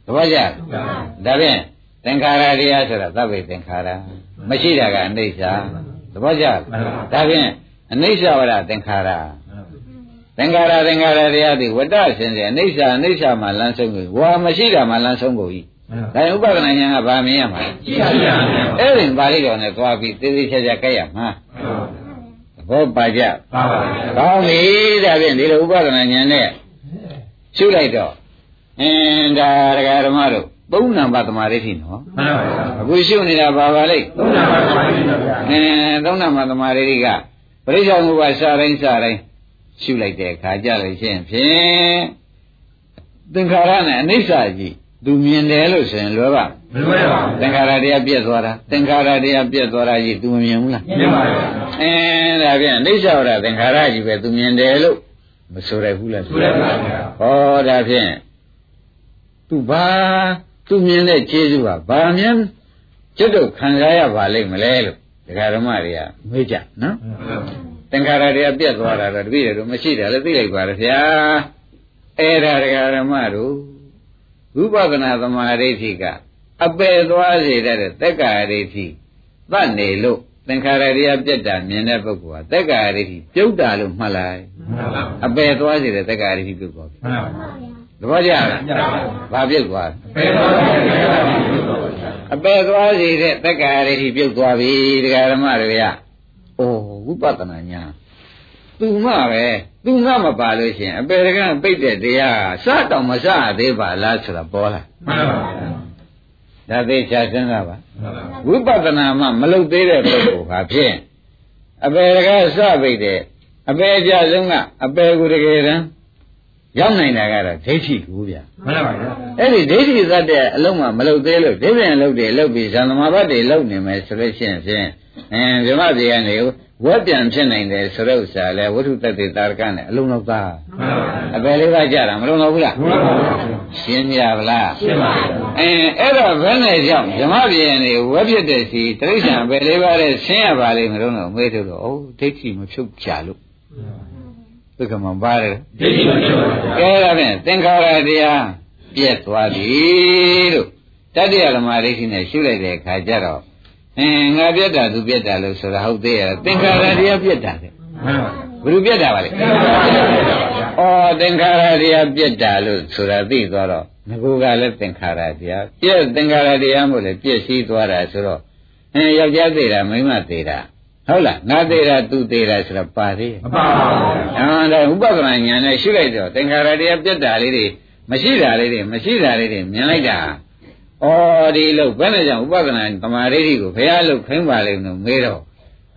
တပည့်ကြကြပါဒါဖြင့်သင်္ခါရတရားဆိုတာသဗ္ဗေသင်္ခါရမရှိတာကအနိစ္စတပည့်ကြဒါဖြင့်အနိစ္စဝရသင်္ခါရသင်္ခါရသင်္ခါရတရားသည်ဝတ္တဆင်းစေအနိစ္စအနိစ္စမှာလမ်းဆုံးကိုဝါမရှိတာမှာလမ်းဆုံးကိုဤဒါဥပဒနာဉာဏ်ကဗာမြင်ရမှာလဲရှိတာရှိတာအဲ့ဒီပါဠိတော်နဲ့သွားပြီးသေသေးချာချာကြက်ရမှာ သဘောပါကြပါပါကောင်းပြီဒါဖြင့်ဒီလိုဥပဒနာဉာဏ်နဲ့ရှုလိုက်တော့အင်းဒါဒကာဓမ္မတို့သုံးနံပါတ်သမာဓိဋ္ဌိနော်မှန်ပါဗျာအခုရှုနေတာပါပါလိမ့်သုံးနာပါပါပြီဗျာအင်းသုံးနံပါတ်သမာဓိဋ္ဌိကပရိစ္ဆေမှုပါစတိုင်းစတိုင်းရှုလိုက်တဲ့အခါကြလို့ရှိရင်ဖြင့်သင်္ခါရနဲ့အနိစ္စကြီး သူမြင်တယ်လို့ဆိုရင်လွယ်ပါမလွယ်ပါဘူးသင်္ခါရတရားပြည့်သွားတာသင်္ခါရတရားပြည့်သွားတာကြီးသူမမြင်ဘူးလားမြင်ပါရဲ့အဲဒါပြန်အိဋ္ဌဝရသင်္ခါရကြီးပဲသူမြင်တယ်လို့မဆိုရဘူးလားဆိုရပါဘူးဟောဒါဖြင့်သူဘာသူမြင်တဲ့ခြေစုပါဘာမြင်ကျွတ်တော့ခံစားရပါလိမ့်မလဲလို့ဒကာဓမ္မတွေကမေးကြနော်သင်္ခါရတရားပြည့်သွားတာတော့တပည့်တွေတို့မရှိတယ်လည်းသိလိုက်ပါရဲ့ဗျာအဲ့ဒါဒကာဓမ္မတို့ ဝိပဿနာသမာဓိဋ္ဌိကအပယ်သွားစေတဲ့တက္ကာရိဋ္ဌိသတ်နေလို့သင်္ခါရတရားပြတ်တာမြင်တဲ့ပုဂ္ဂိုလ်ဟာတက္ကာရိဋ္ဌိပြုတ်တာလို့မှတ်လိုက်မှန်ပါအပယ်သွားစေတဲ့တက္ကာရိဋ္ဌိပြုတ်သွားပြီမှန်ပါသဘောကျလားကြပါဘာပြုတ်သွားလဲဘယ်တော့မှမရပါဘူးတော့ဗျာအပယ်သွားစေတဲ့တက္ကာရိဋ္ဌိပြုတ်သွားပြီဒကာဓမ္မတွေကအိုးဝိပဿနာညာ သူမှပဲသူမှမပါလို့ရှိရင်အပယ်ကပိတ်တဲ့တရားကစတော့မစသေးပါလားဆိုတာပေါ်လာမှန်ပါဗျာဒါသိချာစဉ်းစားပါမှန်ပါဝိပဿနာမှမလုပ်သေးတဲ့ပုဂ္ဂိုလ်ဟာဖြင့်အပယ်ကစပိတ်တဲ့အပယ်ကြဆုံးကအပယ်ကိုတကယ်တမ်းရောက်နိုင်တာကတော့ဒိဋ္ဌိကိုဗျာမှန်ပါဗျာအဲ့ဒီဒိဋ္ဌိသတ်တဲ့အလုံးမှမလုပ်သေးလို့ဒိဋ္ဌိအလုပ်တွေလုပ်ပြီးဇန်သမာဘတ်တွေလုပ်နေမယ်ဆိုလို့ရှိရင်ဖြင့်အင်းဓမ္မပြေကနေ ဝက်ပြန်ဖြစ်နိုင်တယ်ဆိုတဲ့ဥစ္စာလဲဝိထုတ္တိတာရကနဲ့အလုံးလောက်သားအပယ်လေးပါးကြတာမလုံးတော့ဘူးလားရှင်းကြပါလားရှင်းပါပြီအင်းအဲ့တော့ဘယ်နဲ့ကြောင့်ဓမ္မပြေနေဝက်ဖြစ်တဲ့စီတိရစ္ဆာန်အပယ်လေးပါးတဲ့ဆင်းရပါလိမ့်မလို့တော့မေးတော့ဩဒိဋ္ဌိမဖြုတ်ချလို့ဒုက္ခမပါတယ်ဒိဋ္ဌိမဖြစ်ပါဘူးကဲဒါဖြင့်သင်္ခါရတရားပြက်သွားပြီလို့တတ္တယဓမ္မဒိဋ္ဌိနဲ့ရှုလိုက်တဲ့အခါကျတော့ အင်းငါပြက်တာသူပြက်တာလို့ဆိုတာဟုတ်သေးရဲ့သင်္ခါရတရားပြက်တာတဲ့ဘယ်လိုပြက်တာပါလဲအော်သင်္ခါရတရားပြက်တာလို့ဆိုတာသိသွားတော့ငကူကလည်းသင်္ခါရတရားပြက်သင်္ခါရတရားမို့လေပြက်စီးသွားတာဆိုတော့အင်းယောက်ျားသေးတာမိန်းမသေးတာဟုတ်လားငါသေးတာသူသေးတာဆိုတော့ပါသေးရဲ့မပါပါဘူးအဲဒါဥပဒနာဉာဏ်နဲ့ရှုလိုက်တော့သင်္ခါရတရားပြတ်တာလေးတွေမရှိတာလေးတွေမရှိတာလေးတွေမြင်လိုက်တာ ဩဒီလို့ဘယ်နဲ့ကြောင့်ဥပဒနာသမာဓိကိုဘုရားလို့ခိုင်းပါလိမ့်လို့မေးတော့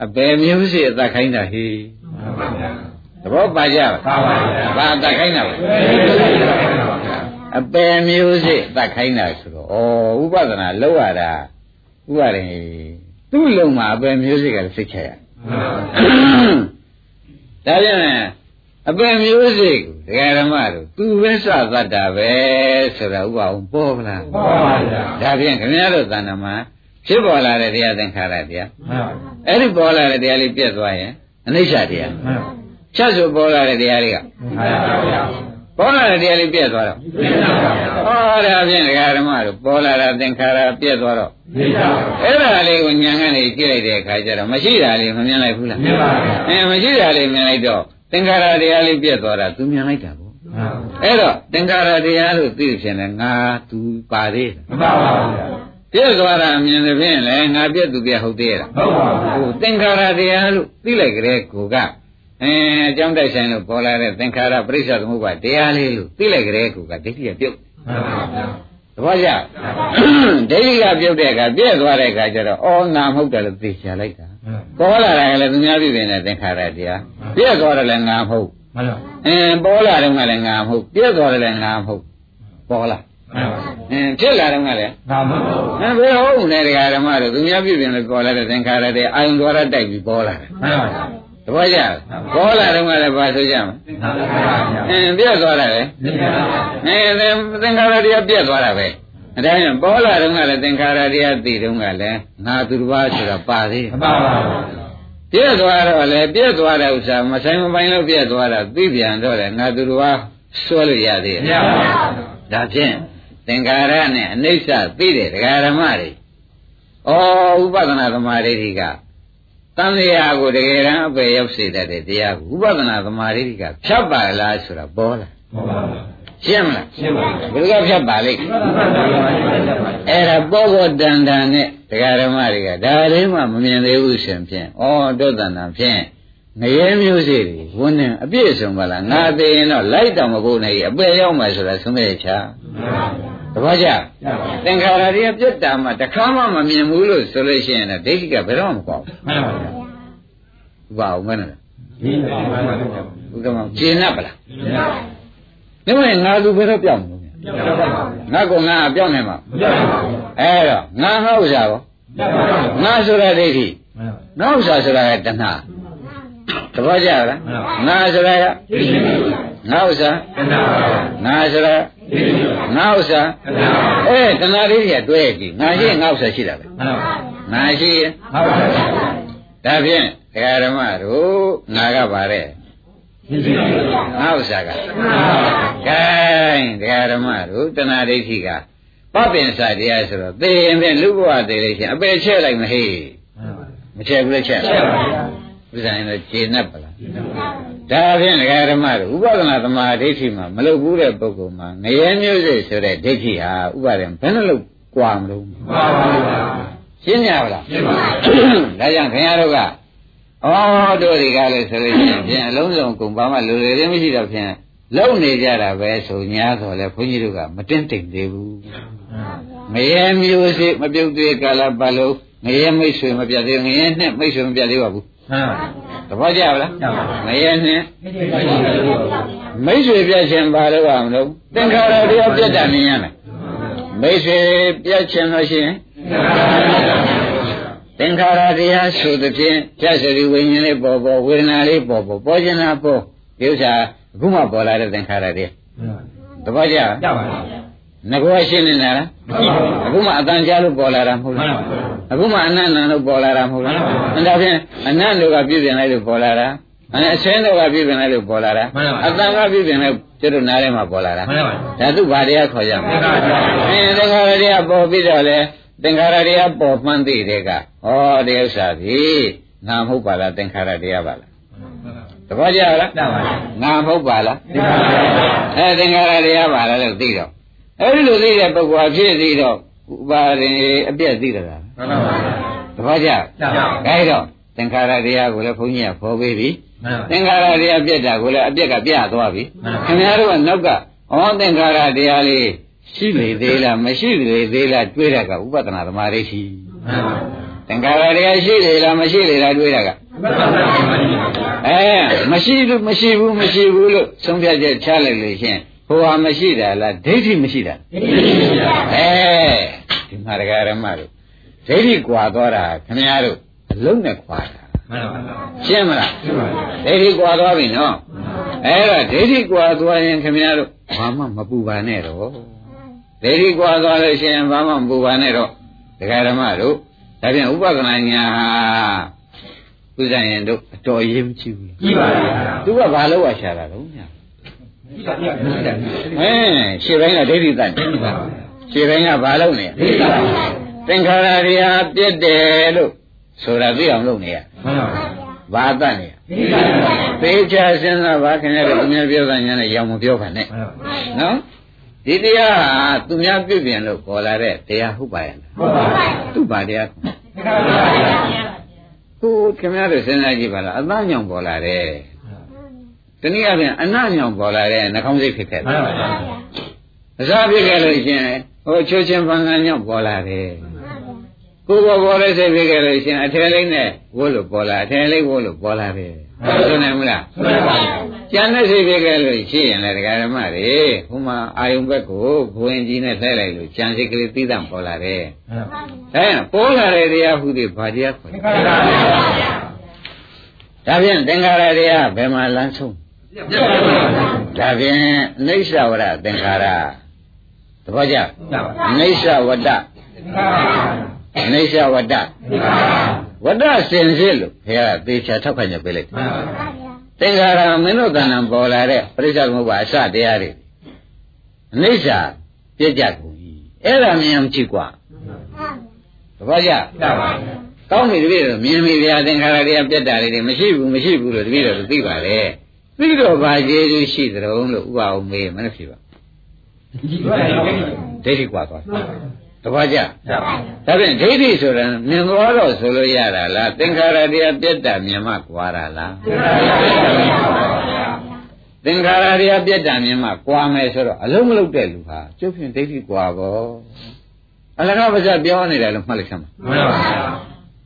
အပေမျိုးစေအသက်ခိုင်းတာဟေးသဘောပါကြပါပါပါဗျာဘာအသက်ခိုင်းတာလဲအပေမျိုးစေအသက်ခိုင်းတာဆိုတော့ဩဥပဒနာလောက်ရတာဥပါရင်သူ့လုံမှာအပေမျိုးစေကလည်းစိတ်ချရဒါပြန် အပင်မျိုးစိတ်ကိုဒကာဓမ္မတို့သူပဲစသတ်တာပဲဆိုတာဥပအောင်ပေါ်မလားပါပါဗျာဒါပြန်ခင်ဗျားတို့သဏ္ဍာန်မှာဖြစ်ပေါ်လာတဲ့တရားသင်္ခါရတရားမှန်ပါအဲ့ဒီပေါ်လာတဲ့တရားလေးပြတ်သွားရင်အနိစ္စတရားမှန်ပါချက်ဆိုပေါ်လာတဲ့တရားလေးကမှန်ပါဗျာပေါ်လာတဲ့တရားလေးပြတ်သွားတော့သိတာပါဗျာဟောဒါဖြင့်ဒကာဓမ္မတို့ပေါ်လာတဲ့သင်္ခါရပြတ်သွားတော့သိတာပါအဲ့ဒါလေးကိုဉာဏ်ကနေကြည့်လိုက်တဲ့အခါကျတော့မရှိတာလေးမမြင်လိုက်ဘူးလားမြင်ပါဗျာအဲမရှိတာလေးမြင်လိုက်တော့ သင်္ခါရတရားလေးပြတ်သွားတာသူမြင်လိုက်တာပေါ့မှန်ပါအဲ့တော့သင်္ခါရတရားလို့သိဖြစ်နေငါသူပါသေးတယ်မပါပါဘူးဗျာပြည့်သွားတာမြင်တဲ့ဖြင့်လေငါပြည့်သူပြည့်ဟုတ်သေးရဲ့လားဟုတ်ပါဘူးဟိုသင်္ခါရတရားလို့သိလိုက်ကြတဲ့ကိုကအင်းအကြောင်းတိုက်ဆိုင်လို့ပေါ်လာတဲ့သင်္ခါရပရိစ္ဆေသမုပ္ပါတရားလေးလို့သိလိုက်ကြတဲ့ကိုကဒိဋ္ဌိကပြုတ်မှန်ပါဗျာ သဘောကျဒိဋ္ဌိကပြုတ်တဲ့အခါပြည့်သွားတဲ့အခါကျတော့အော်ငါမဟုတ်တယ်လို့သိချလိုက်တာမှန်ပေါ်လာတာကလည်းသူများပြည်နေတဲ့သင်္ခါရတရားပြည့်သွားတယ်လည်းငါမဟုတ်မှန်ပါအင်းပေါ်လာတော့ကလည်းငါမဟုတ်ပြည့်သွားတယ်လည်းငါမဟုတ်ပေါ်လာမှန်ပါအင်းဖြစ်လာတော့ကလည်းဒါမှမဟုတ်အဲဘယ်ဟုတ်နေတရားဓမ္မတို့သူများပြည်ပြင်လို့ပေါ်လာတဲ့သင်္ခါရတဲ့အာယုံတော်ရတိုက်ပြီးပေါ်လာတယ်မှန်ပါ တပည့်ကြပေါ်လာတော့ကလည်းဘာဆိုကြမလဲမှန်ပါဗျာအင်းပြတ်သွားတာလေသိတာပါအဲသင်္ခါရတရားပြတ်သွားတာပဲအဲဒါကြောင့်ပေါ်လာတော့ကလည်းသင်္ခါရတရားသိတော့ကလည်းငါသူတစ်ပါးဆိုတာပါသေးမပါပါဘူးပြည့်သွားတော့လေပြည့်သွားတဲ့ဥစ္စာမဆိုင်မပိုင်လို့ပြည့်သွားတာသိပြန်တော့လေငါသူတစ်ပါးစွဲလို့ရသေးမတယ်ရပါဘူးဒါဖြင့်သင်္ခါရနဲ့အနိစ္စသိတဲ့ဒကာဓမ္မတွေဩဥပဒနာသမာဓိက တန်လျာကိုတကယ်တမ်းအပေရောက်စေတတ်တဲ့တရားကိုဥပဒနာသမာဓိကဖြတ်ပါလားဆိုတာပေါ်လာဟုတ်ပါဘူးရှင်းမလားရှင်းပါပြီဘယ်လိုကဖြတ်ပါလိမ့်အဲ့ဒါပေါ်ပေါ်တန်တန်နဲ့ဒကာဓမ္မတွေကဒါလေးမှမမြင်သေးဘူးရှင်ဖြင့်ဩတောတန်တန်ဖြင့်ငရဲမျိုးစေ့တွေဝန်းနေအပြည့်စုံပါလားငါသိရင်တော့လိုက်တော့မဖို့နိုင်အပေရောက်မှဆိုတာသုံးမဲ့ချာတပ ည့်ကြသင်္ခါရတွေပြတ်တာမှတခါမှမမြင်ဘူးလို့ဆိုလို့ရှိရင်တော့ဒိဋ္ဌိကဘယ်တော့မှမပေါ့မှန်ပါဗျာဘူးဘာအောင်မနဲ့ဒီပါပါဗျာဘုရားမကျေနပ်ပလားဒါပေမဲ့ငါသူဘယ်တော့ပြောင်းမလို့ပြောပါပါငါကငါအပြောင်းနေမှာပြောပါပါအဲ့တော့ငါငါဥစ္စာရောပြောပါပါငါဆိုတာဒိဋ္ဌိမှန်ပါငါဥစ္စာဆိုတာကတဏှာ တပည့်ကြလားငါဆိုတာကဒီလိုငါဥစ္စာကနာပါငါဆိုတာဒီလိုငါဥစ္စာကနာပါအဲတဏှာလေးကြီးကတွဲကြည့်ငါရှိရင်ငါဥစ္စာရှိတာပဲမှန်ပါငါရှိရင်ဟုတ်ပါဘူးဒါဖြင့်ဒကာဓမ္မတို့ငါကပါတဲ့ဒီလိုငါဥစ္စာကကဲဒကာဓမ္မတို့တဏှာဒိဋ္ဌိကပပင်စာတရားဆိုတော့သေရင်ဖြင့်လူဘဝသေးလို့ရှိရင်အပယ်ချဲ့လိုက်မဟေးမချဲ့ဘူးလေချဲ့ရှင်းပါဗျာ ဥစ္စာရင်တော့ခြေနှပ်ပလားဒါဖြင့်ဒကာဓမ္မတို့ဥပဒနာသမာဓိဋ္ဌိမှာမလုပ်ဘူးတဲ့ပုဂ္ဂိုလ်မှာငရဲမျိုးစိတ်ဆိုတဲ့ဒိဋ္ဌိဟာဥပါဒံဘယ်နှလို့ကြွားမလို့မှန်ပါပါဗျာရှင်းကြပါလားရှင်းပါဒါကြောင့်ခင်ဗျားတို့ကဩတို့တွေကလည်းဆိုလို့ရှိရင်ဖြင့်အလုံးစုံကုန်ပါမှလူတွေလည်းမရှိတော့ဖြင့်လုံနေကြတာပဲဆိုညာဆိုလဲဘုန်းကြီးတို့ကမတင်းတိမ်သေးဘူးငရဲမျိုးစိမပြုတ်သေးကာလပတ်လုံးငရဲမိတ်ဆွေမပြတ်သေးငရဲနဲ့မိတ်ဆွေမပြတ်သေးပါဘူးမှန်ပါ သဘောကျပါလားကျပါပါငရဲနဲ့ဒီလိုပါမိတ်ဆွေပြတ်ခြင်းဘာလို့အောင်လို့သင်္ခါရတရားပြတ်တာမြင်ရမယ်မိတ်ဆွေပြတ်ခြင်းလို့ရှိရင်သင်္ခါရတရားဆိုသဖြင့်ပြစ္ဆရီဝိညာဉ်လေးပေါ်ပေါ်ဝေဒနာလေးပေါ်ပေါ်ပေါ်ကျင်တာပေါ်ဒီဥစ္စာအခုမှပေါ်လာတဲ့သင်္ခါရတွေသဘောကျလားရပါပြီ ငကောရှင်းနေတာလားမရှိပါဘူးအခုမှအတန်ကြားလို့ပေါ်လာတာမဟုတ်မှန်လားပါပါအခုမှအနန္တန်လို့ပေါ်လာတာမဟုတ်လားမှန်ပါပါအဲဒါဖြင့်အနန္တတို့ကပြည့်ပြင်လိုက်လို့ပေါ်လာတာအဲအစင်းတို့ကပြည့်ပြင်လိုက်လို့ပေါ်လာတာမှန်ပါပါအတန်ကပြည့်ပြင်လိုက်ကျွတ်တို့နားထဲမှာပေါ်လာတာမှန်ပါပါဒါသူဘာတရားခေါ်ကြမလဲသင်္ခါရတရားအဲသင်္ခါရတရားပေါ်ပြီးတော့လေသင်္ခါရတရားပေါ်မှန်းသိတဲ့ကဩဒီဥစ္စာဖြင့်ငါမဟုတ်ပါလားသင်္ခါရတရားပါလားသဘောကျလားရပါပြီငါမဟုတ်ပါလားသင်္ခါရတရားအဲသင်္ခါရတရားပါလားလို့သိတော့ အဲဒီလိုသိတဲ့ပုဂ္ဂိုလ်အဖြစ်သိတော့ဥပါရင်အပြည့်သိတယ်လားမှန်ပါပါသဘောကျရပါအဲဒါသင်္ခါရတရားကိုလည်းဘုန်းကြီးကဖော်ပေးပြီမှန်ပါသင်္ခါရတရားပြက်တာကိုလည်းအပြက်ကပြသွားပြီမှန်ပါခင်ဗျားတို့ကနောက်ကဩသင်္ခါရတရားလေးရှိလေသေးလားမရှိလေသေးလားတွေးတာကဥပဒနာသမာဓိရှိမှန်ပါသင်္ခါရတရားရှိလေလားမရှိလေလားတွေးတာကမှန်ပါပါအဲမရှိဘူးမရှိဘူးမရှိဘူးလို့ဆုံးဖြတ်ချက်ချလိုက်လို့ရှင် ဟိုဟာမရှိတာလားဒိဋ္ဌိမရှိတာအဲဒီမှာဒကာရမတို့ဒိဋ္ဌိကွာသွားတာခင်ဗျားတို့အလုံးနဲ့ကွာတာမှန်ပါပါရှင်းမလားရှင်းပါပြီဒိဋ္ဌိကွာသွားပြီနော်အဲ့တော့ဒိဋ္ဌိကွာသွားရင်ခင်ဗျားတို့ဘာမှမပူပါနဲ့တော့ဒိဋ္ဌိကွာသွားလို့ရှိရင်ဘာမှမပူပါနဲ့တော့ဒကာဓမ္မတို့ဒါပြန်ဥပဒနာညာဟာဥဇ္ဇရင်တို့အတော်ရေးမကြည့်ဘူးကြည့်ပါဗျာသူကဘာလို့ဝါရှာတာတော့ညာကြည့်ပါဗျာကြည့်ပါဗျာ ဟင်းရှေ့ပိုင်းကဒိဋ္ဌိတတ်ကြည့်ပါဗျာရှေ့ပိုင်းကဘာလုပ်နေကြည့်ပါဗျာသင်္ခါရတွေဟာပြည့်တယ်လို့ဆိုတာသိအောင်လုပ်နေရမှန်ပါပါဘာတတ်နေရကြည့်ပါဗျာသေချာစဉ်းစားပါခင်ဗျားတို့သူများပြောတာညာနဲ့ရောင်မပြောပါနဲ့မှန်ပါပါနော်ဒီတရားဟာသူများပြုပြင်လို့ပေါ်လာတဲ့တရားဟုတ်ပါရဲ့လားဟုတ်ပါပါသူ့ဘာတရားသင်္ခါရတရားကိုခင်ဗျားတို့စဉ်းစားကြည့်ပါလားအသားညောင်ပေါ်လာတယ် တနည်းအားဖြင့်အနညောင်ပေါ်လာတဲ့နှာခေါင်းစိတ်ဖြစ်ခဲ့မှတယ်န်ပါပါအစားဖြစ်ခဲ့လို့ရှင်ဟိုချိုးချင်းပန်းကန်ညောင်ပေါ်လာတယ်ကိုယ်ပေါ်ပေါ်လေးစိတ်ဖြစ်ခဲ့လို့ရှင်အထယ်လေးနဲ့ဝိုးလို့ပေါ်လာအထယ်လေးဝိုးလို့ပေါ်လာတယ်ဟုတ်တယ်မလားမှန်ပါပါကျန်တဲ့စိတ်ဖြစ်ခဲ့လို့ရှိရင်လည်းဒကာဓမ္မတွေဟိုမှာအာယုံဘက်ကိုဘဝင်ကြီးနဲ့လှည့်လိုက်လို့ကျန်စိတ်ကလေးသီးသန့်ပေါ်လာတယ်မှန်ပါပါ။အဲပေါ်လာတဲ့တရားဟုသည်ဘာတရားခေါ်သင်္လဲခါရတရားပါဗျာ။ဒါဖြင့်သင်္ခါရတရားဘယ်မှာလမ်းဆုံး ပြတ်ပါဘူးဒါဖြင့်အိဋ္ဌဝရသင်္ခါရသဘောကျအိဋ္ဌဝတ္တအိဋ္ဌဝတ္တဝတ္တစင်စစ်လို့ဘုရားသေချာထောက်ခံချက်ပေးလိုက်သင်္ခါရမင်းတို့ကံတံပေါ်လာတဲ့ပရိစ္ဆေသမုပ္ပါအစတရားတွေအိဋ္ဌပြည့်ကြကုန်ပြီအဲ့ဒါမြင်မှကြည့်กว่าသဘောကျကောင်းပြီတပည့်တော်မြင်ပြီဗျာသင်္ခါရတရားပြတ်တာတွေမရှိဘူးမရှိဘူးလို့တပည့်တော်သိပါလေ သိတော့ဘာကျေးဇူးရှိသတုံးလို့ဥပအောင်မေးမနဲ့ဖြစ်ပါကြည့်ပါဗျာဒိဋ္ဌိကွာသွားတပည့်ကြရပါပါဒါဖြင့်ဒိဋ္ဌိဆိုတာမြင်သွားတော့ဆိုလို့ရတာလားသင်္ခါရတရားပြတ်တာမြင်မှကွာတာလားသင်္ခါရတရားပါဗျာသင်္ခါရတရားပြတ်တာမြင်မှကွာမယ်ဆိုတော့အလုံးမလုံးတဲ့လူဟာကျုပ်ဖြင့်ဒိဋ္ဌိကွာကောအလကားပါစပြောနေတယ်လို့မှတ်လိုက်ချင်ပါမှန်ပါဗျာ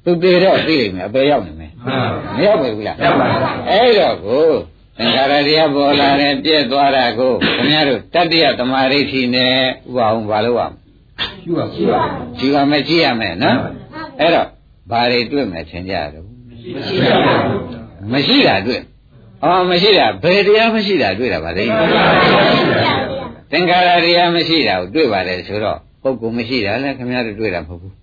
သူသေးတော့သိလိမ့်မယ်အပေရောက်နေမယ်မှန်ပါမရောက်ပါဘူးလားရောက်ပါဘူးအဲ့တော့ကို သင်္ခါရတရားပေါ်လာတယ်ပြည့်သွားတာကိုခင်ဗျားတို့တတ္တိယသမာဓိဋ္ဌိနဲ့ဥပအောင်ဘာလို့ရမလဲယူပါကြည့်ပါကြည့်ပါမယ်ကြည့်ရမယ်နော်အဲ့တော့ဘာတွေတွေ့မယ်ထင်ကြတော့မရှိပါဘူးမရှိတာတွေ့အော်မရှိတာဘယ်တရားမရှိတာတွေ့တာပါလဲသင်္ခါရတရားမရှိတာကိုတွေ့ပါတယ်ဆိုတော့ပုဂ္ဂိုလ်မရှိတာလည်းခင်ဗျားတို့တွေ့တာမဟုတ်ဘူး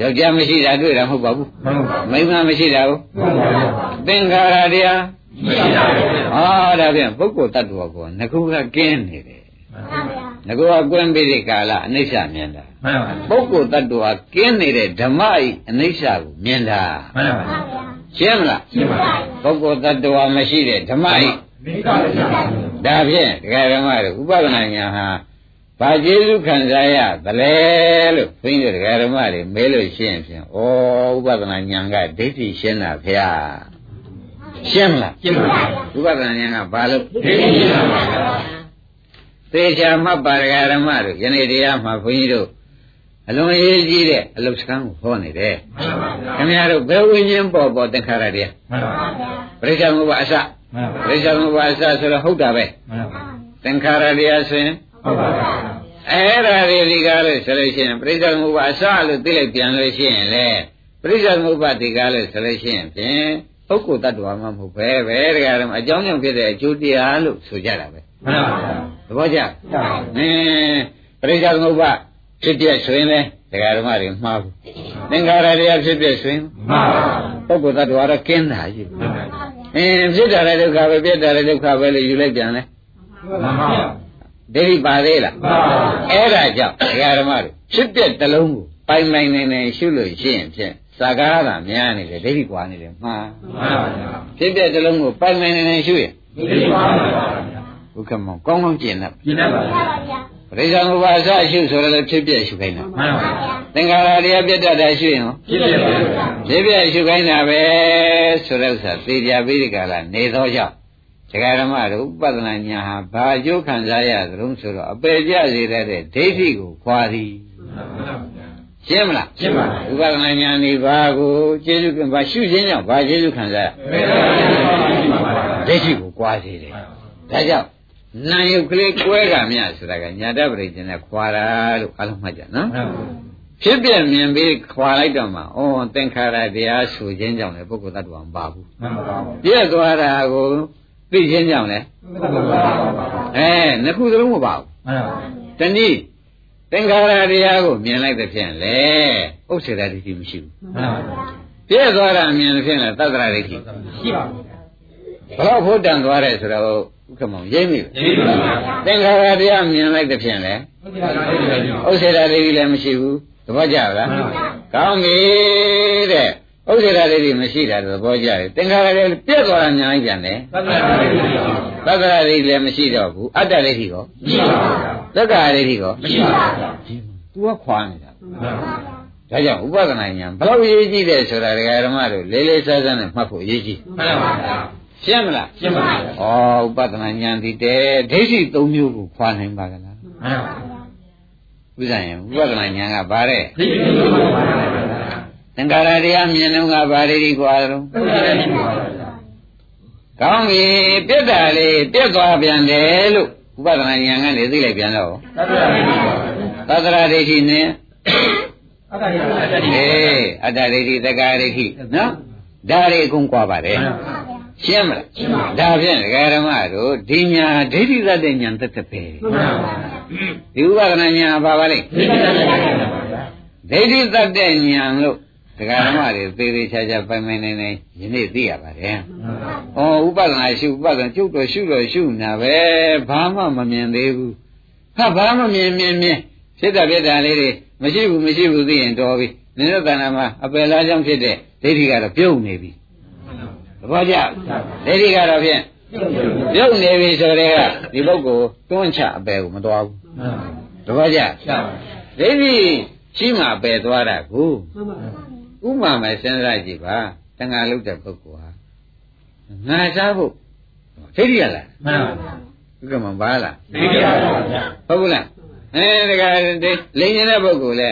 ယောက်ျားမရှိတာတွေ့တာမဟုတ်ပါဘူးမှန်ပါပါမိန်းမမရှိတာကိုမှန်ပါပါသင်္ခါရတရားမရှိပါဘူးအာဒါဖြင့်ပုဂ္ဂိုလ်တ attva ကိုငကုကကင်းနေတယ်ငကုကကွင်းပြီးတဲ့ကာလအနိစ္စမြင်တာမှန်ပါပုဂ္ဂိုလ်တ attva ကင်းနေတဲ့ဓမ္မဤအနိစ္စကိုမြင်တာမှန်ပါရှင်းမလားရှင်းပါပုဂ္ဂိုလ်တ attva မရှိတဲ့ဓမ္မဤမိကလည်းရှင်းပါဘူးဒါဖြင့်ဒကာဓမ္မတို့ဥပဒနာညာဟာ ဘာကျေစုခံစားရသလဲလို့ဘုန်းကြီးတို့ဒကာဓမ္မတွေမဲလို့ရှင်းဖြင့်ဩဥပဒနာညာကဒိဋ္ဌိရှင်းတာဖေဟာရှင်းမလားရှင်းပါဥပဒနာညာကဘာလို့ဒီလိုရှင်းပါပါဗျာသေချာမှတ်ပါဒကာဓမ္မတို့ယနေ့တရားမှာဘုန်းကြီးတို့အလွန်အရေးကြီးတဲ့အလုတ်စကံကိုဟောနေတယ်မှန်ပါဗျာခင်ဗျားတို့ဘယ်ဝိညာဉ်ပေါ်ပေါ်သင်္ခါရတရားမှန်ပါဗျာပရိစ္ဆေသမုပ္ပါအစမှန်ပါပရိစ္ဆေသမုပ္ပါအစဆိုတော့ဟုတ်တာပဲမှန်ပါသင်္ခါရတရားဆိုရင်ဟုတ်ပါဗျာ အဲ့ဒါတွေဒီကားလို့ဆိုလို့ရှိရင်ပရိစ္ဆေသမုပ္ပါအစလို့သိလိုက်ပြန်လို့ရှိရင်လေပရိစ္ဆေသမုပ္ပါဒီကားလို့ဆိုလို့ရှိရင်ဖြင့်ပုဂ္ဂိုလ်တ attva မှမဟုတ်ပဲပဲတရားတော်အကြောင်းကြောင့်ဖြစ်တဲ့အကျိုးတရားလို့ဆိုကြတာပဲမှန်ပါဗျာသဘောကျအင်းပရိစ္ဆေသမုပ္ပါဖြစ်ပြဆိုရင်လေတရားဓမ္မတွေမှားဘူးသင်္ခါရတရားဖြစ်ပြဆိုရင်မှန်ပါဗျာပုဂ္ဂိုလ်တ attva တော့ကင်းတာကြီးအင်းဖြစ်တာလည်းဒုက္ခပဲပြက်တာလည်းဒုက္ခပဲလို့ယူလိုက်ပြန်လဲမှန်ပါဗျာ ဒိဋ္ဌိပါသေးလားမှန်ပါဗျာအဲ့ဒါကြောင့်တရားဓမ္မတွေဖြစ်ပြတစ်လုံးကိုပိုင်ပိုင်နေနေရှုလို့ရှိရင်ဖြင့်သာကားတာများနေတယ်ဒိဋ္ဌိကွာနေတယ်မှားမှန်ပါဗျာဖြစ်ပြတစ်လုံးကိုပိုင်ပိုင်နေနေရှုရင်ဒီပါပါဗျာဘုခမောကောင်းကောင်းကျင့်တတ်ပြင်းတတ်ပါဗျာပရိစ္ဆေသမုပ္ပါအစရှုဆိုရလည်းဖြစ်ပြရှုခိုင်းတာမှန်ပါဗျာသင်္ခါရတရားပြတ်တတ်တာရှုရင်ဟောဖြစ်ဖြစ်ပါဗျာဖြစ်ပြရှုခိုင်းတာပဲဆိုတဲ့ဥစ္စာသေချာပြီးဒီကလာနေသောကြောင့် တရားဓမ္မတို့ဥပဒနာညာဟာဘာအကျိုးခံစားရသလုံးဆိုတော့အပေကြစေတတ်တဲ့ဒိဋ္ဌိကိုခွာသည်မှန်ပါဗျာရှင်းမလားရှင်းပါဗျာဥပဒနာညာနေဘာကိုကျေစုကဘာရှုခြင်းကြောင့်ဘာကျေစုခံစားရဘယ်လိုလဲမှန်ပါဗျာဒိဋ္ဌိကိုကွာစေတယ်ဒါကြောင့်နာယုတ်ကလေးကွဲကမြဆိုတာကညာတပရိကျင်နဲ့ခွာတာလို့အလုံးမှတ်ကြနော်မှန်ပါဖြစ်ပြမြင်ပြီးခွာလိုက်တော့မှဩသင်္ခါရတရားဆိုခြင်းကြောင့်လည်းပုဂ္ဂိုလ်တ attva မပါဘူးမှန်ပါဗျာပြည့်သွားတာကို သိခြင်းကြောင့်လည်းမှန်ပါဗျာအဲနှစ်ခုသလုံးမပါဘူးမှန်ပါတနည်းသင်္ခါရတရားကိုမြင်လိုက်တဲ့ဖြင့်လေဥစ္စေတဒိဋ္ဌိမရှိဘူးမှန်ပါဗျာပြည့်သွားတာမြင်တဲ့ဖြင့်လေသတ္တရဒိဋ္ဌိရှိပါဗျာဘလို့ဖို့တန်သွားတယ်ဆိုတော့ဥက္ကမောင်ရိပ်မိပဲဒီပါဗျာသင်္ခါရတရားမြင်လိုက်တဲ့ဖြင့်လေဟုတ်ကဲ့ပါဗျာဥစ္စေတဒိဋ္ဌိလည်းမရှိဘူးသဘောကျလားမှန်ပါဗျာကောင်းပြီတဲ့ ဥစ္စေတဒိဋ္ဌိမရှိတာသဘောကျတယ်သင်္ခါရလည်းပြည့်သွားတာညာလိုက်ပြန်တယ်သတ္တရာပါဗျာသတ္တရဒိဋ္ဌိလည်းမရှိတော့ဘူးအတ္တဒိဋ္ဌိကောရှိပါဗျာသက္ကာဒိဋ္ဌိကောရှိပါဗျာသူကခွာနေတာမှန်ပါဒါကြောင့်ဥပဒနာဉာဏ်ဘလောက်အရေးကြီးတယ်ဆိုတာဒကာဓမ္မတို့လေးလေးစားစားနဲ့မှတ်ဖို့အရေးကြီးမှန်ပါဗျာရှင်းမလားရှင်းပါဗျာဩဥပဒနာဉာဏ်ဒီတဲ့ဒိဋ္ဌိ၃မျိုးကိုခွာနိုင်ပါကလားမှန်ပါဗျာဥစ္စာရင်ဥပဒနာဉာဏ်ကဗါတဲ့ဒီလိုပါဗျာ သင်္ကာရတရားမြင်တော့ကဗါဒိဋ္ဌိခွာတော့ဟုတ်ကဲ့ပါဗျာကောင်းပြီပြက်တာလေးပြက်သွားပြန်တယ်လို့ဥပဒနာဉာဏ်ကနေသိလိုက်ပြန်တော့သတ္တရာပါဗျာသတ္တရဒိဋ္ဌိနဲ့အတ္တရာအတ္တရာအေးအတ္တဒိဋ္ဌိသက္ကာဒိဋ္ဌိနော်ဒါတွေအကုန်ကွာပါတယ်ရှင်းမလားဒါဖြင့်ဒကာရမတို့ဒီညာဒိဋ္ဌိသတ္တညာတက်တက်ပဲမှန်ပါဗျာဒီဥပဒနာညာဘာပါလဲဒီလိုပါဗျာဒိဋ္ဌိသတ္တညာလို့ ဒကာရမတွေသေသေးချာချာပိုင်ပိုင်နေနေယနေ့သိရပါတယ်။ဩဥပဒနာရှုဥပဒနာကျုပ်တော့ရှုတော့ရှုနာပဲဘာမှမမြင်သေးဘူး။ဟာဘာမှမမြင်မြင်မြင်ဖြစ်တာဖြစ်တာလေးတွေမရှိဘူးမရှိဘူးသိရင်တော်ပြီ။နင်တို့တဏ္ဍာမှာအပယ်လားကြောင့်ဖြစ်တဲ့ဒိဋ္ဌိကတော့ပြုတ်နေပြီ။သဘောကျ။ဒိဋ္ဌိကတော့ဖြင့်ပြုတ်နေပြီဆိုတဲ့ကဒီပုဂ္ဂိုလ်တွန်းချအပယ်ကိုမတော်ဘူး။သဘောကျ။ရှာပါဒိဋ္ဌိရှိမှပယ်သွားတာကိုမှန်ပါ ဥပမာမဲ့စဉ်းစားကြည့်ပါတဏှာလုတ်တဲ့ပုဂ္ဂိုလ်ဟာငါစားဖို့ဒိဋ္ဌိရလားမှန်ပါဥက္ကမဘာလားဒီလိုပါဗျာဟုတ်ဘူးလားအဲတကယ်လိန်နေတဲ့ပုဂ္ဂိုလ်လဲ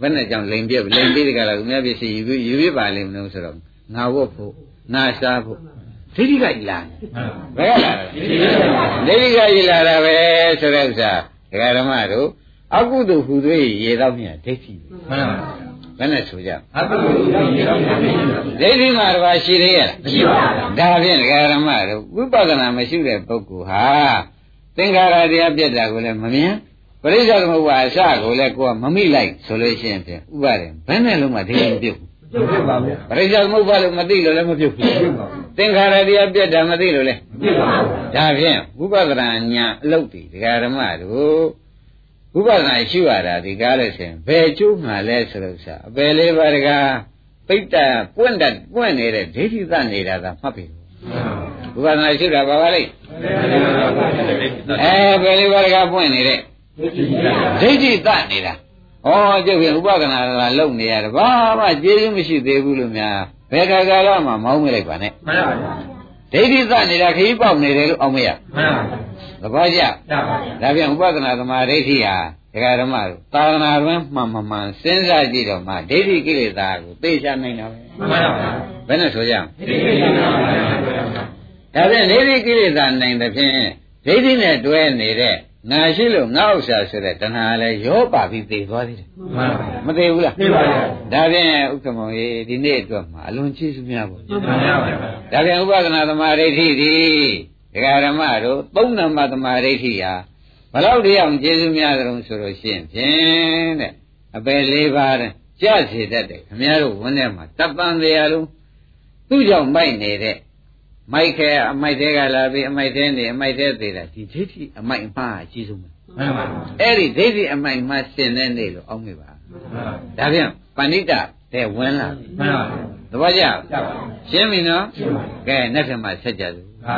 ဘယ်နဲ့ကြောင့်လိန်ပြက်လိန်ပြီးတကယ်လားသူများပစ္စည်းယူပြီးယူပြီးပါလိမ့်မလို့ဆိုတော့ငါဝတ်ဖို့ငါစားဖို့ဒိဋ္ဌိကကြီးလားမှန်ပါဘယ်ကလာလဲဒိဋ္ဌိကကြီးလာတာပဲဆိုတဲ့ဥစ္စာဒကာဓမ္မတို့အကုသိုလ်ဟူသွေးရေတော့မြတ်ဒိဋ္ဌိမှန်ပါ ဘယ်နဲ့ဆိုကြအတုဒီလိုပါဗျာဒိဋ္ဌိမှာတစ်ပါးရှိသေးရဲ့လားမရှိပါဘူးဒါဖြင့်ဒကာရမတို့ဝိပဿနာမရှိတဲ့ပုဂ္ဂိုလ်ဟာသင်္ခါရတရားပြတ်တာကိုလည်းမမြင်ပရိစ္ဆေသမုပ္ပါအစကိုလည်းကိုယ်ကမမိလိုက်ဆိုလို့ရှိရင်ဖြင့်ဥပါဒေဘယ်နဲ့လုံးမှဒိဋ္ဌိမပြုတ်ဘူးကျုပ်ပြပါဗျာပရိစ္ဆေသမုပ္ပါလို့မသိလို့လည်းမပြုတ်ဘူးပြုတ်ပါဘူးသင်္ခါရတရားပြတ်တာမသိလို့လည်းပြုတ်ပါဘူးဒါဖြင့်ဝိပဿနာညာအလုပ်တည်ဒကာရမတို့ ဝိပဿနာရှုရတာဒီကားလို့ရှိရင်ဘယ်ကျိုးမှလဲဆိုလို့ဆိုအပယ်လေးပါးဒကာပိတ္တပွင့်တတ်ပွင့်နေတဲ့ဒိဋ္ဌိသနေတာသာမှတ်ပြီဝိပဿနာရှုတာပါပါလိမ့်အဲဘယ်လေးပါးဒကာပွင့်နေတဲ့ဒိဋ္ဌိသနေတာဩကျုပ်ကဥပဒနာလာလုံနေရတယ်ဘာမှကျေးဇူးမရှိသေးဘူးလို့များဘယ်ခါကာလမှမောင်းမလိုက်ပါနဲ့မှန်ပါဗျာ ဒိဋ္ဌိသနေတာခရီးပေါက်နေတယ်လို့အောင်မရမှန်ပါသဘောကျဗျာပါဗျာဒါပြန်ဥပဒနာသမာဓိဋ္ဌိဟာဒကာဓမ္မတို့သာသနာ့တွင်မှန်မှန်မှန်စဉ်းစားကြည့်တော့မှဒိဋ္ဌိကိလေသာကိုသိချနိုင်တာပဲမှန်ပါဗျာဘယ်နဲ့ဆိုကြမဒီလိုပါဗျာလဲဒါပြန်ဒိဋ္ဌိကိလေသာနိုင်တဲ့ဖြင့်ဒိဋ္ဌိနဲ့တွဲနေတဲ့ နာရှိလို့ငါဥစ္စာဆိုတဲ့တဏှာလည်းရောပါပြီးသိသွားသေးတယ်မှန်ပါမသိဘူးလားသိပါရဲ့ဒါဖြင့်ဥက္ကမောင်ကြီးဒီနေ့အတွက်မှာအလွန်ကျေးဇူးများပါမှန်ပါရဲ့ဒါဖြင့်ဥပဒနာသမာဓိဋ္ဌိဒီဒကာရမတို့သုံးနံပါတ်သမာဓိဋ္ဌိဟာဘယ်လောက်တရားအောင်ကျေးဇူးများကြုံဆိုလို့ရှိရင်ဖြင့်တဲ့အပယ်လေးပါးတဲ့ကြစေတတ်တယ်ခမည်းတော်ဝန်းထဲမှာတပ်ပန်တရားလုံးသူ့ကြောင့်မိုက်နေတဲ့ မိုက်ခဲအမိုက်တဲကလာပြီးအမိုက်တဲနေအမိုက်တဲသေးတာဒီဒိဋ္ဌိအမိုက်အမှားအကြီးဆုံးပဲမှန်ပါအဲ့ဒီဒိဋ္ဌိအမိုက်မှားဆင်တဲ့နေ့လို့အောက်မေပါမှန်ပါဒါဖြင့်ပဏိတတဲ့ဝင်လာပြီမှန်ပါသဘောကျရပါရှင်းပြီနော်ရှင်းပါကဲနေ့ထင်မှဆက်ကြစို့သာ